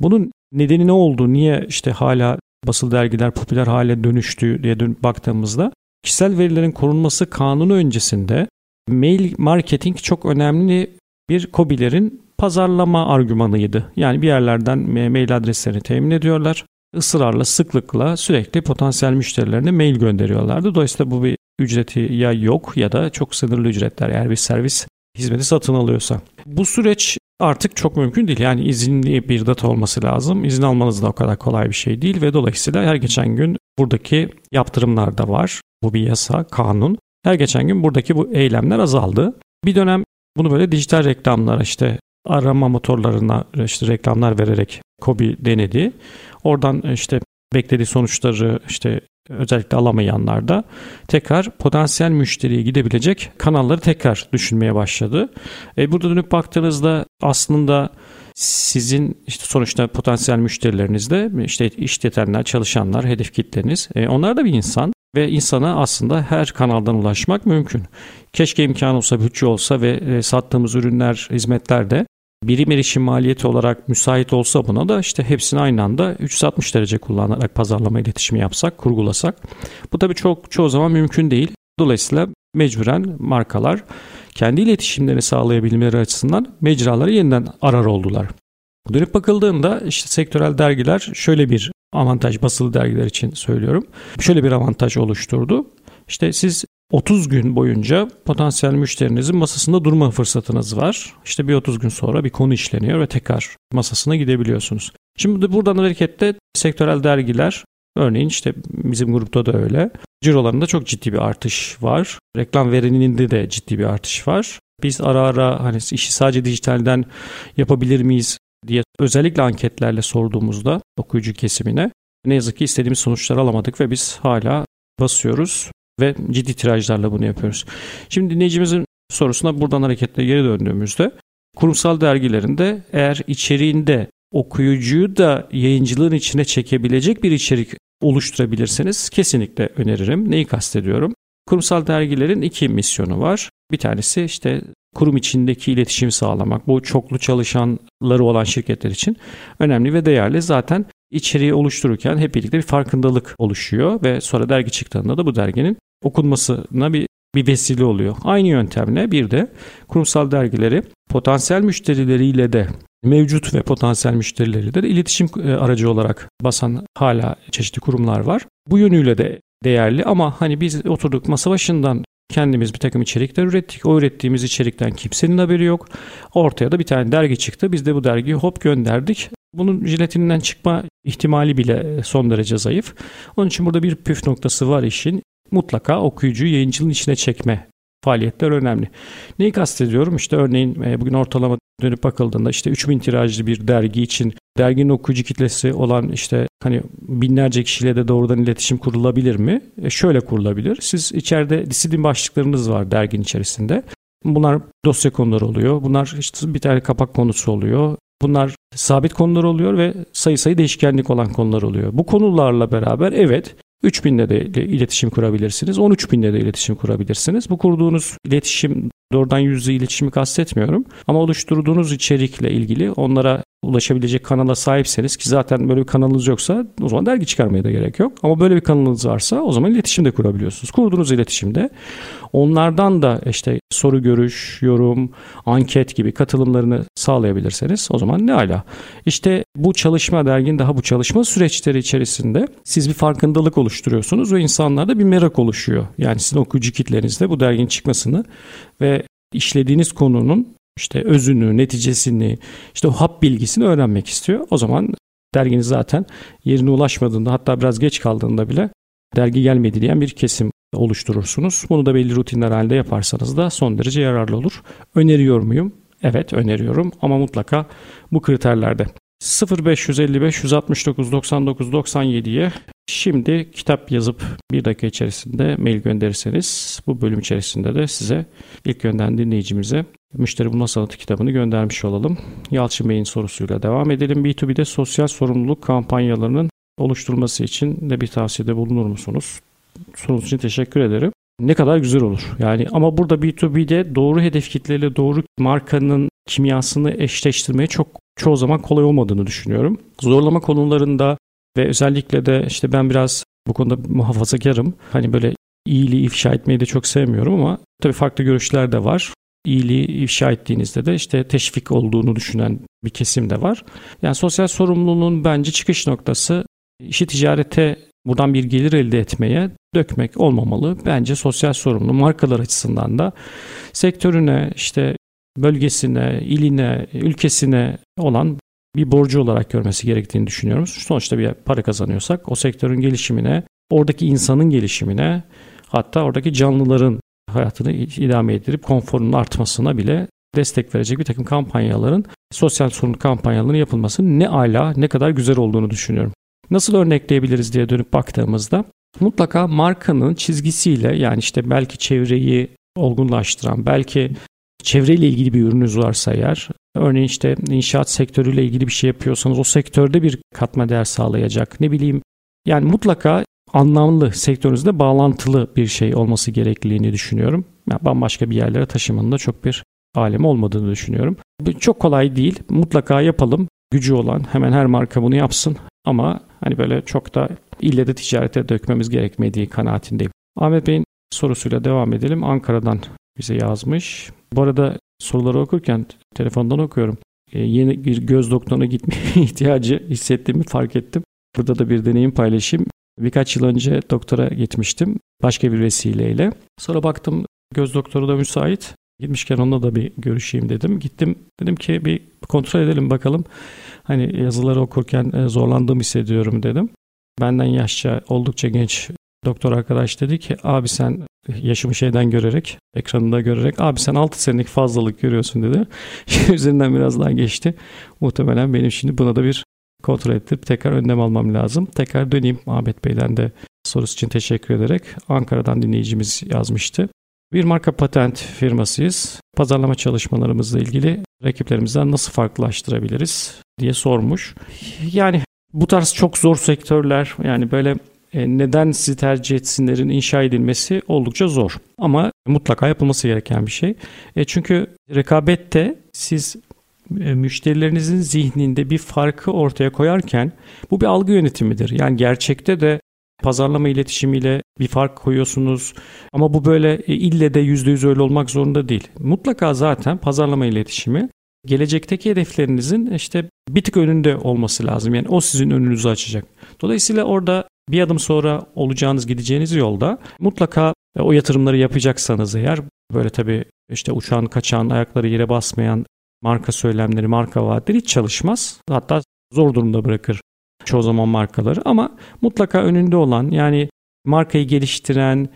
S3: Bunun nedeni ne oldu? Niye işte hala basılı dergiler popüler hale dönüştü diye dönüp baktığımızda kişisel verilerin korunması kanunu öncesinde mail marketing çok önemli bir COBİ'lerin pazarlama argümanıydı. Yani bir yerlerden mail adreslerini temin ediyorlar ısrarla, sıklıkla sürekli potansiyel müşterilerine mail gönderiyorlardı. Dolayısıyla bu bir ücreti ya yok ya da çok sınırlı ücretler eğer bir servis hizmeti satın alıyorsa. Bu süreç artık çok mümkün değil. Yani izinli bir data olması lazım. İzin almanız da o kadar kolay bir şey değil ve dolayısıyla her geçen gün buradaki yaptırımlar da var. Bu bir yasa, kanun. Her geçen gün buradaki bu eylemler azaldı. Bir dönem bunu böyle dijital reklamlar işte arama motorlarına işte reklamlar vererek Kobi denedi. Oradan işte beklediği sonuçları işte özellikle alamayanlar da tekrar potansiyel müşteriye gidebilecek kanalları tekrar düşünmeye başladı. E burada dönüp baktığınızda aslında sizin işte sonuçta potansiyel müşterilerinizde işte işletenler, çalışanlar, hedef kitleniz. E onlar da bir insan ve insana aslında her kanaldan ulaşmak mümkün. Keşke imkan olsa, bütçe olsa ve e, sattığımız ürünler, hizmetler de birim erişim maliyeti olarak müsait olsa buna da işte hepsini aynı anda 360 derece kullanarak pazarlama iletişimi yapsak, kurgulasak. Bu tabii çok çoğu zaman mümkün değil. Dolayısıyla mecburen markalar kendi iletişimlerini sağlayabilmeleri açısından mecraları yeniden arar oldular. Dönüp bakıldığında işte sektörel dergiler şöyle bir avantaj basılı dergiler için söylüyorum. Şöyle bir avantaj oluşturdu. İşte siz 30 gün boyunca potansiyel müşterinizin masasında durma fırsatınız var. İşte bir 30 gün sonra bir konu işleniyor ve tekrar masasına gidebiliyorsunuz. Şimdi buradan hareketle sektörel dergiler örneğin işte bizim grupta da öyle. Cirolarında çok ciddi bir artış var. Reklam veriminde de ciddi bir artış var. Biz ara ara hani işi sadece dijitalden yapabilir miyiz diye özellikle anketlerle sorduğumuzda okuyucu kesimine ne yazık ki istediğimiz sonuçları alamadık ve biz hala basıyoruz ve ciddi tirajlarla bunu yapıyoruz. Şimdi dinleyicimizin sorusuna buradan hareketle geri döndüğümüzde kurumsal dergilerinde eğer içeriğinde okuyucuyu da yayıncılığın içine çekebilecek bir içerik oluşturabilirseniz kesinlikle öneririm. Neyi kastediyorum? Kurumsal dergilerin iki misyonu var. Bir tanesi işte kurum içindeki iletişim sağlamak. Bu çoklu çalışanları olan şirketler için önemli ve değerli. Zaten içeriği oluştururken hep birlikte bir farkındalık oluşuyor ve sonra dergi çıktığında da bu derginin okunmasına bir bir vesile oluyor. Aynı yöntemle bir de kurumsal dergileri potansiyel müşterileriyle de mevcut ve potansiyel müşterileriyle de iletişim e, aracı olarak basan hala çeşitli kurumlar var. Bu yönüyle de değerli ama hani biz oturduk masa başından kendimiz bir takım içerikler ürettik. O ürettiğimiz içerikten kimsenin haberi yok. Ortaya da bir tane dergi çıktı. Biz de bu dergiyi hop gönderdik. Bunun jiletininden çıkma ihtimali bile son derece zayıf. Onun için burada bir püf noktası var işin. Mutlaka okuyucuyu yayıncılığın içine çekme faaliyetler önemli. Neyi kastediyorum? İşte örneğin e, bugün ortalama dönüp bakıldığında işte 3000 tirajlı bir dergi için derginin okuyucu kitlesi olan işte hani binlerce kişiyle de doğrudan iletişim kurulabilir mi? E şöyle kurulabilir. Siz içeride disiplin başlıklarınız var dergin içerisinde. Bunlar dosya konuları oluyor. Bunlar işte bir tane kapak konusu oluyor. Bunlar sabit konular oluyor ve sayı sayı değişkenlik olan konular oluyor. Bu konularla beraber evet 3000'de de iletişim kurabilirsiniz. 13000'de de iletişim kurabilirsiniz. Bu kurduğunuz iletişim doğrudan yüzde iletişimi kastetmiyorum. Ama oluşturduğunuz içerikle ilgili onlara ulaşabilecek kanala sahipseniz ki zaten böyle bir kanalınız yoksa o zaman dergi çıkarmaya da gerek yok. Ama böyle bir kanalınız varsa o zaman iletişim de kurabiliyorsunuz. Kurduğunuz iletişimde onlardan da işte soru görüş, yorum, anket gibi katılımlarını sağlayabilirseniz o zaman ne ala. İşte bu çalışma dergin daha bu çalışma süreçleri içerisinde siz bir farkındalık oluşturuyorsunuz ve insanlarda bir merak oluşuyor. Yani sizin okuyucu kitlenizde bu derginin çıkmasını ve işlediğiniz konunun işte özünü, neticesini, işte o hap bilgisini öğrenmek istiyor. O zaman derginiz zaten yerine ulaşmadığında hatta biraz geç kaldığında bile dergi gelmedi diyen bir kesim oluşturursunuz. Bunu da belli rutinler halinde yaparsanız da son derece yararlı olur. Öneriyor muyum? Evet öneriyorum ama mutlaka bu kriterlerde. 0555 169 99 97'ye şimdi kitap yazıp bir dakika içerisinde mail gönderirseniz bu bölüm içerisinde de size ilk gönderen dinleyicimize Müşteri Bulma Sanatı kitabını göndermiş olalım. Yalçın Bey'in sorusuyla devam edelim. B2B'de sosyal sorumluluk kampanyalarının oluşturulması için de bir tavsiyede bulunur musunuz? Sorunuz için teşekkür ederim. Ne kadar güzel olur. Yani ama burada B2B'de doğru hedef kitleyle doğru markanın kimyasını eşleştirmeye çok çoğu zaman kolay olmadığını düşünüyorum. Zorlama konularında ve özellikle de işte ben biraz bu konuda muhafazakarım. Hani böyle iyiliği ifşa etmeyi de çok sevmiyorum ama tabii farklı görüşler de var. İyiliği ifşa ettiğinizde de işte teşvik olduğunu düşünen bir kesim de var. Yani sosyal sorumluluğun bence çıkış noktası işi ticarete buradan bir gelir elde etmeye dökmek olmamalı. Bence sosyal sorumlu markalar açısından da sektörüne işte bölgesine, iline, ülkesine olan bir borcu olarak görmesi gerektiğini düşünüyorum. Sonuçta bir para kazanıyorsak o sektörün gelişimine, oradaki insanın gelişimine, hatta oradaki canlıların hayatını idame edilip konforunun artmasına bile destek verecek bir takım kampanyaların, sosyal sorumluluk kampanyalarının yapılması ne ala, ne kadar güzel olduğunu düşünüyorum. Nasıl örnekleyebiliriz diye dönüp baktığımızda mutlaka markanın çizgisiyle yani işte belki çevreyi olgunlaştıran, belki çevreyle ilgili bir ürününüz varsa eğer, örneğin işte inşaat sektörüyle ilgili bir şey yapıyorsanız o sektörde bir katma değer sağlayacak. Ne bileyim yani mutlaka anlamlı sektörünüzde bağlantılı bir şey olması gerekliliğini düşünüyorum. Yani bambaşka bir yerlere taşımanın da çok bir alem olmadığını düşünüyorum. Çok kolay değil. Mutlaka yapalım. Gücü olan hemen her marka bunu yapsın. Ama hani böyle çok da ille de ticarete dökmemiz gerekmediği kanaatindeyim. Ahmet Bey'in sorusuyla devam edelim. Ankara'dan bize yazmış. Bu arada soruları okurken telefondan okuyorum. Ee, yeni bir göz doktoruna gitme ihtiyacı hissettiğimi fark ettim. Burada da bir deneyim paylaşayım. Birkaç yıl önce doktora gitmiştim başka bir vesileyle. Sonra baktım göz doktoru da müsait. Gitmişken onunla da bir görüşeyim dedim. Gittim dedim ki bir kontrol edelim bakalım. Hani yazıları okurken e, zorlandığımı hissediyorum dedim. Benden yaşça oldukça genç doktor arkadaş dedi ki abi sen yaşımı şeyden görerek ekranında görerek abi sen 6 senelik fazlalık görüyorsun dedi. Üzerinden biraz daha geçti. Muhtemelen benim şimdi buna da bir kontrol ettirip tekrar önlem almam lazım. Tekrar döneyim Ahmet Bey'den de sorusu için teşekkür ederek. Ankara'dan dinleyicimiz yazmıştı. Bir marka patent firmasıyız. Pazarlama çalışmalarımızla ilgili rakiplerimizden nasıl farklılaştırabiliriz diye sormuş. Yani bu tarz çok zor sektörler yani böyle neden sizi tercih etsinlerin inşa edilmesi oldukça zor. Ama mutlaka yapılması gereken bir şey. E, çünkü rekabette siz e, müşterilerinizin zihninde bir farkı ortaya koyarken bu bir algı yönetimidir. Yani gerçekte de pazarlama iletişimiyle bir fark koyuyorsunuz ama bu böyle ille de %100 öyle olmak zorunda değil. Mutlaka zaten pazarlama iletişimi gelecekteki hedeflerinizin işte bir tık önünde olması lazım. Yani o sizin önünüzü açacak. Dolayısıyla orada bir adım sonra olacağınız gideceğiniz yolda mutlaka e, o yatırımları yapacaksanız eğer böyle tabii işte uçağın kaçan ayakları yere basmayan marka söylemleri, marka vaatleri hiç çalışmaz. Hatta zor durumda bırakır çoğu zaman markaları ama mutlaka önünde olan yani markayı geliştiren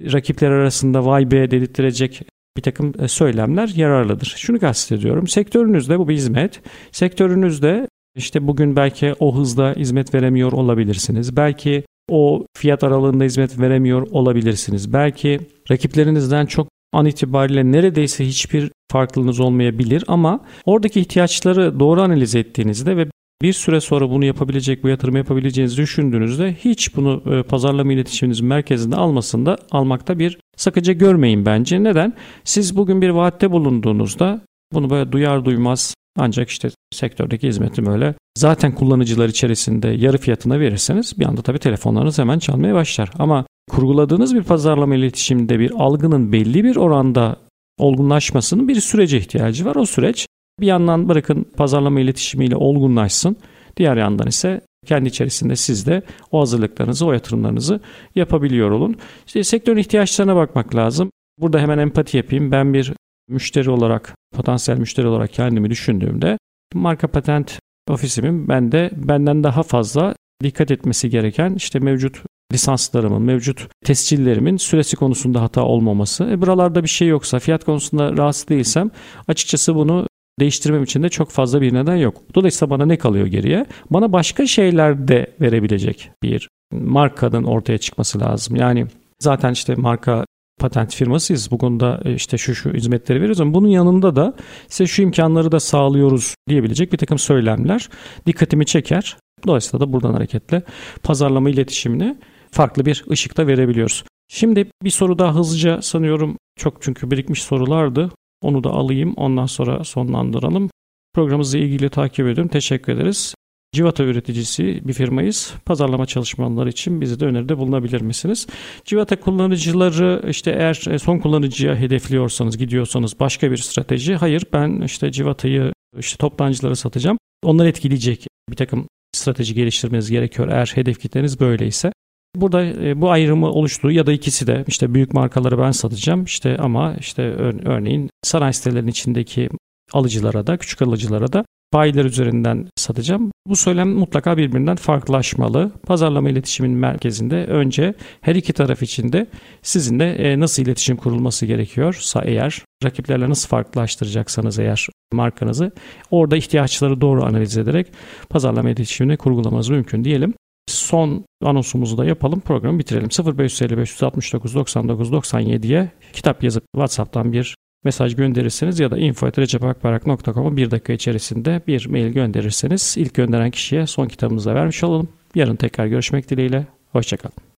S3: rakipler arasında vay be dedirttirecek bir takım e, söylemler yararlıdır. Şunu kastediyorum. Sektörünüzde bu bir hizmet. Sektörünüzde işte bugün belki o hızda hizmet veremiyor olabilirsiniz. Belki o fiyat aralığında hizmet veremiyor olabilirsiniz. Belki rakiplerinizden çok an itibariyle neredeyse hiçbir farklılığınız olmayabilir ama oradaki ihtiyaçları doğru analiz ettiğinizde ve bir süre sonra bunu yapabilecek, bu yatırımı yapabileceğinizi düşündüğünüzde hiç bunu e, pazarlama iletişiminizin merkezinde almasında almakta bir sakınca görmeyin bence. Neden? Siz bugün bir vaatte bulunduğunuzda bunu böyle duyar duymaz ancak işte sektördeki hizmetim öyle. Zaten kullanıcılar içerisinde yarı fiyatına verirseniz bir anda tabii telefonlarınız hemen çalmaya başlar. Ama kurguladığınız bir pazarlama iletişiminde bir algının belli bir oranda olgunlaşmasının bir sürece ihtiyacı var. O süreç bir yandan bırakın pazarlama iletişimiyle olgunlaşsın. Diğer yandan ise kendi içerisinde siz de o hazırlıklarınızı, o yatırımlarınızı yapabiliyor olun. İşte sektörün ihtiyaçlarına bakmak lazım. Burada hemen empati yapayım. Ben bir müşteri olarak, potansiyel müşteri olarak kendimi düşündüğümde marka patent ofisimin bende benden daha fazla dikkat etmesi gereken işte mevcut lisanslarımın, mevcut tescillerimin süresi konusunda hata olmaması. E buralarda bir şey yoksa, fiyat konusunda rahatsız değilsem açıkçası bunu değiştirmem için de çok fazla bir neden yok. Dolayısıyla bana ne kalıyor geriye? Bana başka şeyler de verebilecek bir markanın ortaya çıkması lazım. Yani zaten işte marka patent firmasıyız. Bu konuda e, işte şu şu hizmetleri veriyoruz ama bunun yanında da size şu imkanları da sağlıyoruz diyebilecek bir takım söylemler dikkatimi çeker. Dolayısıyla da buradan hareketle pazarlama iletişimini farklı bir ışıkta verebiliyoruz. Şimdi bir soru daha hızlıca sanıyorum çok çünkü birikmiş sorulardı. Onu da alayım ondan sonra sonlandıralım. Programımızla ilgili takip ediyorum. Teşekkür ederiz. Civata üreticisi bir firmayız. Pazarlama çalışmaları için bize de öneride bulunabilir misiniz? Civata kullanıcıları işte eğer e, son kullanıcıya hedefliyorsanız, gidiyorsanız başka bir strateji. Hayır ben işte Civata'yı işte toptancılara satacağım. Onları etkileyecek bir takım strateji geliştirmeniz gerekiyor eğer hedef kitleniz böyleyse. Burada e, bu ayrımı oluştu ya da ikisi de işte büyük markaları ben satacağım işte ama işte örneğin sanayi sitelerinin içindeki alıcılara da küçük alıcılara da bayiler üzerinden satacağım. Bu söylem mutlaka birbirinden farklılaşmalı. Pazarlama iletişimin merkezinde önce her iki taraf için de sizinle e, nasıl iletişim kurulması gerekiyorsa eğer rakiplerle nasıl farklılaştıracaksanız eğer markanızı orada ihtiyaçları doğru analiz ederek pazarlama iletişimini kurgulamanız mümkün diyelim. Son anonsumuzu da yapalım programı bitirelim. 0555 369 99 97'ye kitap yazıp WhatsApp'tan bir mesaj gönderirseniz ya da info.recepakbarak.com'a bir dakika içerisinde bir mail gönderirseniz ilk gönderen kişiye son kitabımızı vermiş olalım. Yarın tekrar görüşmek dileğiyle. Hoşçakalın.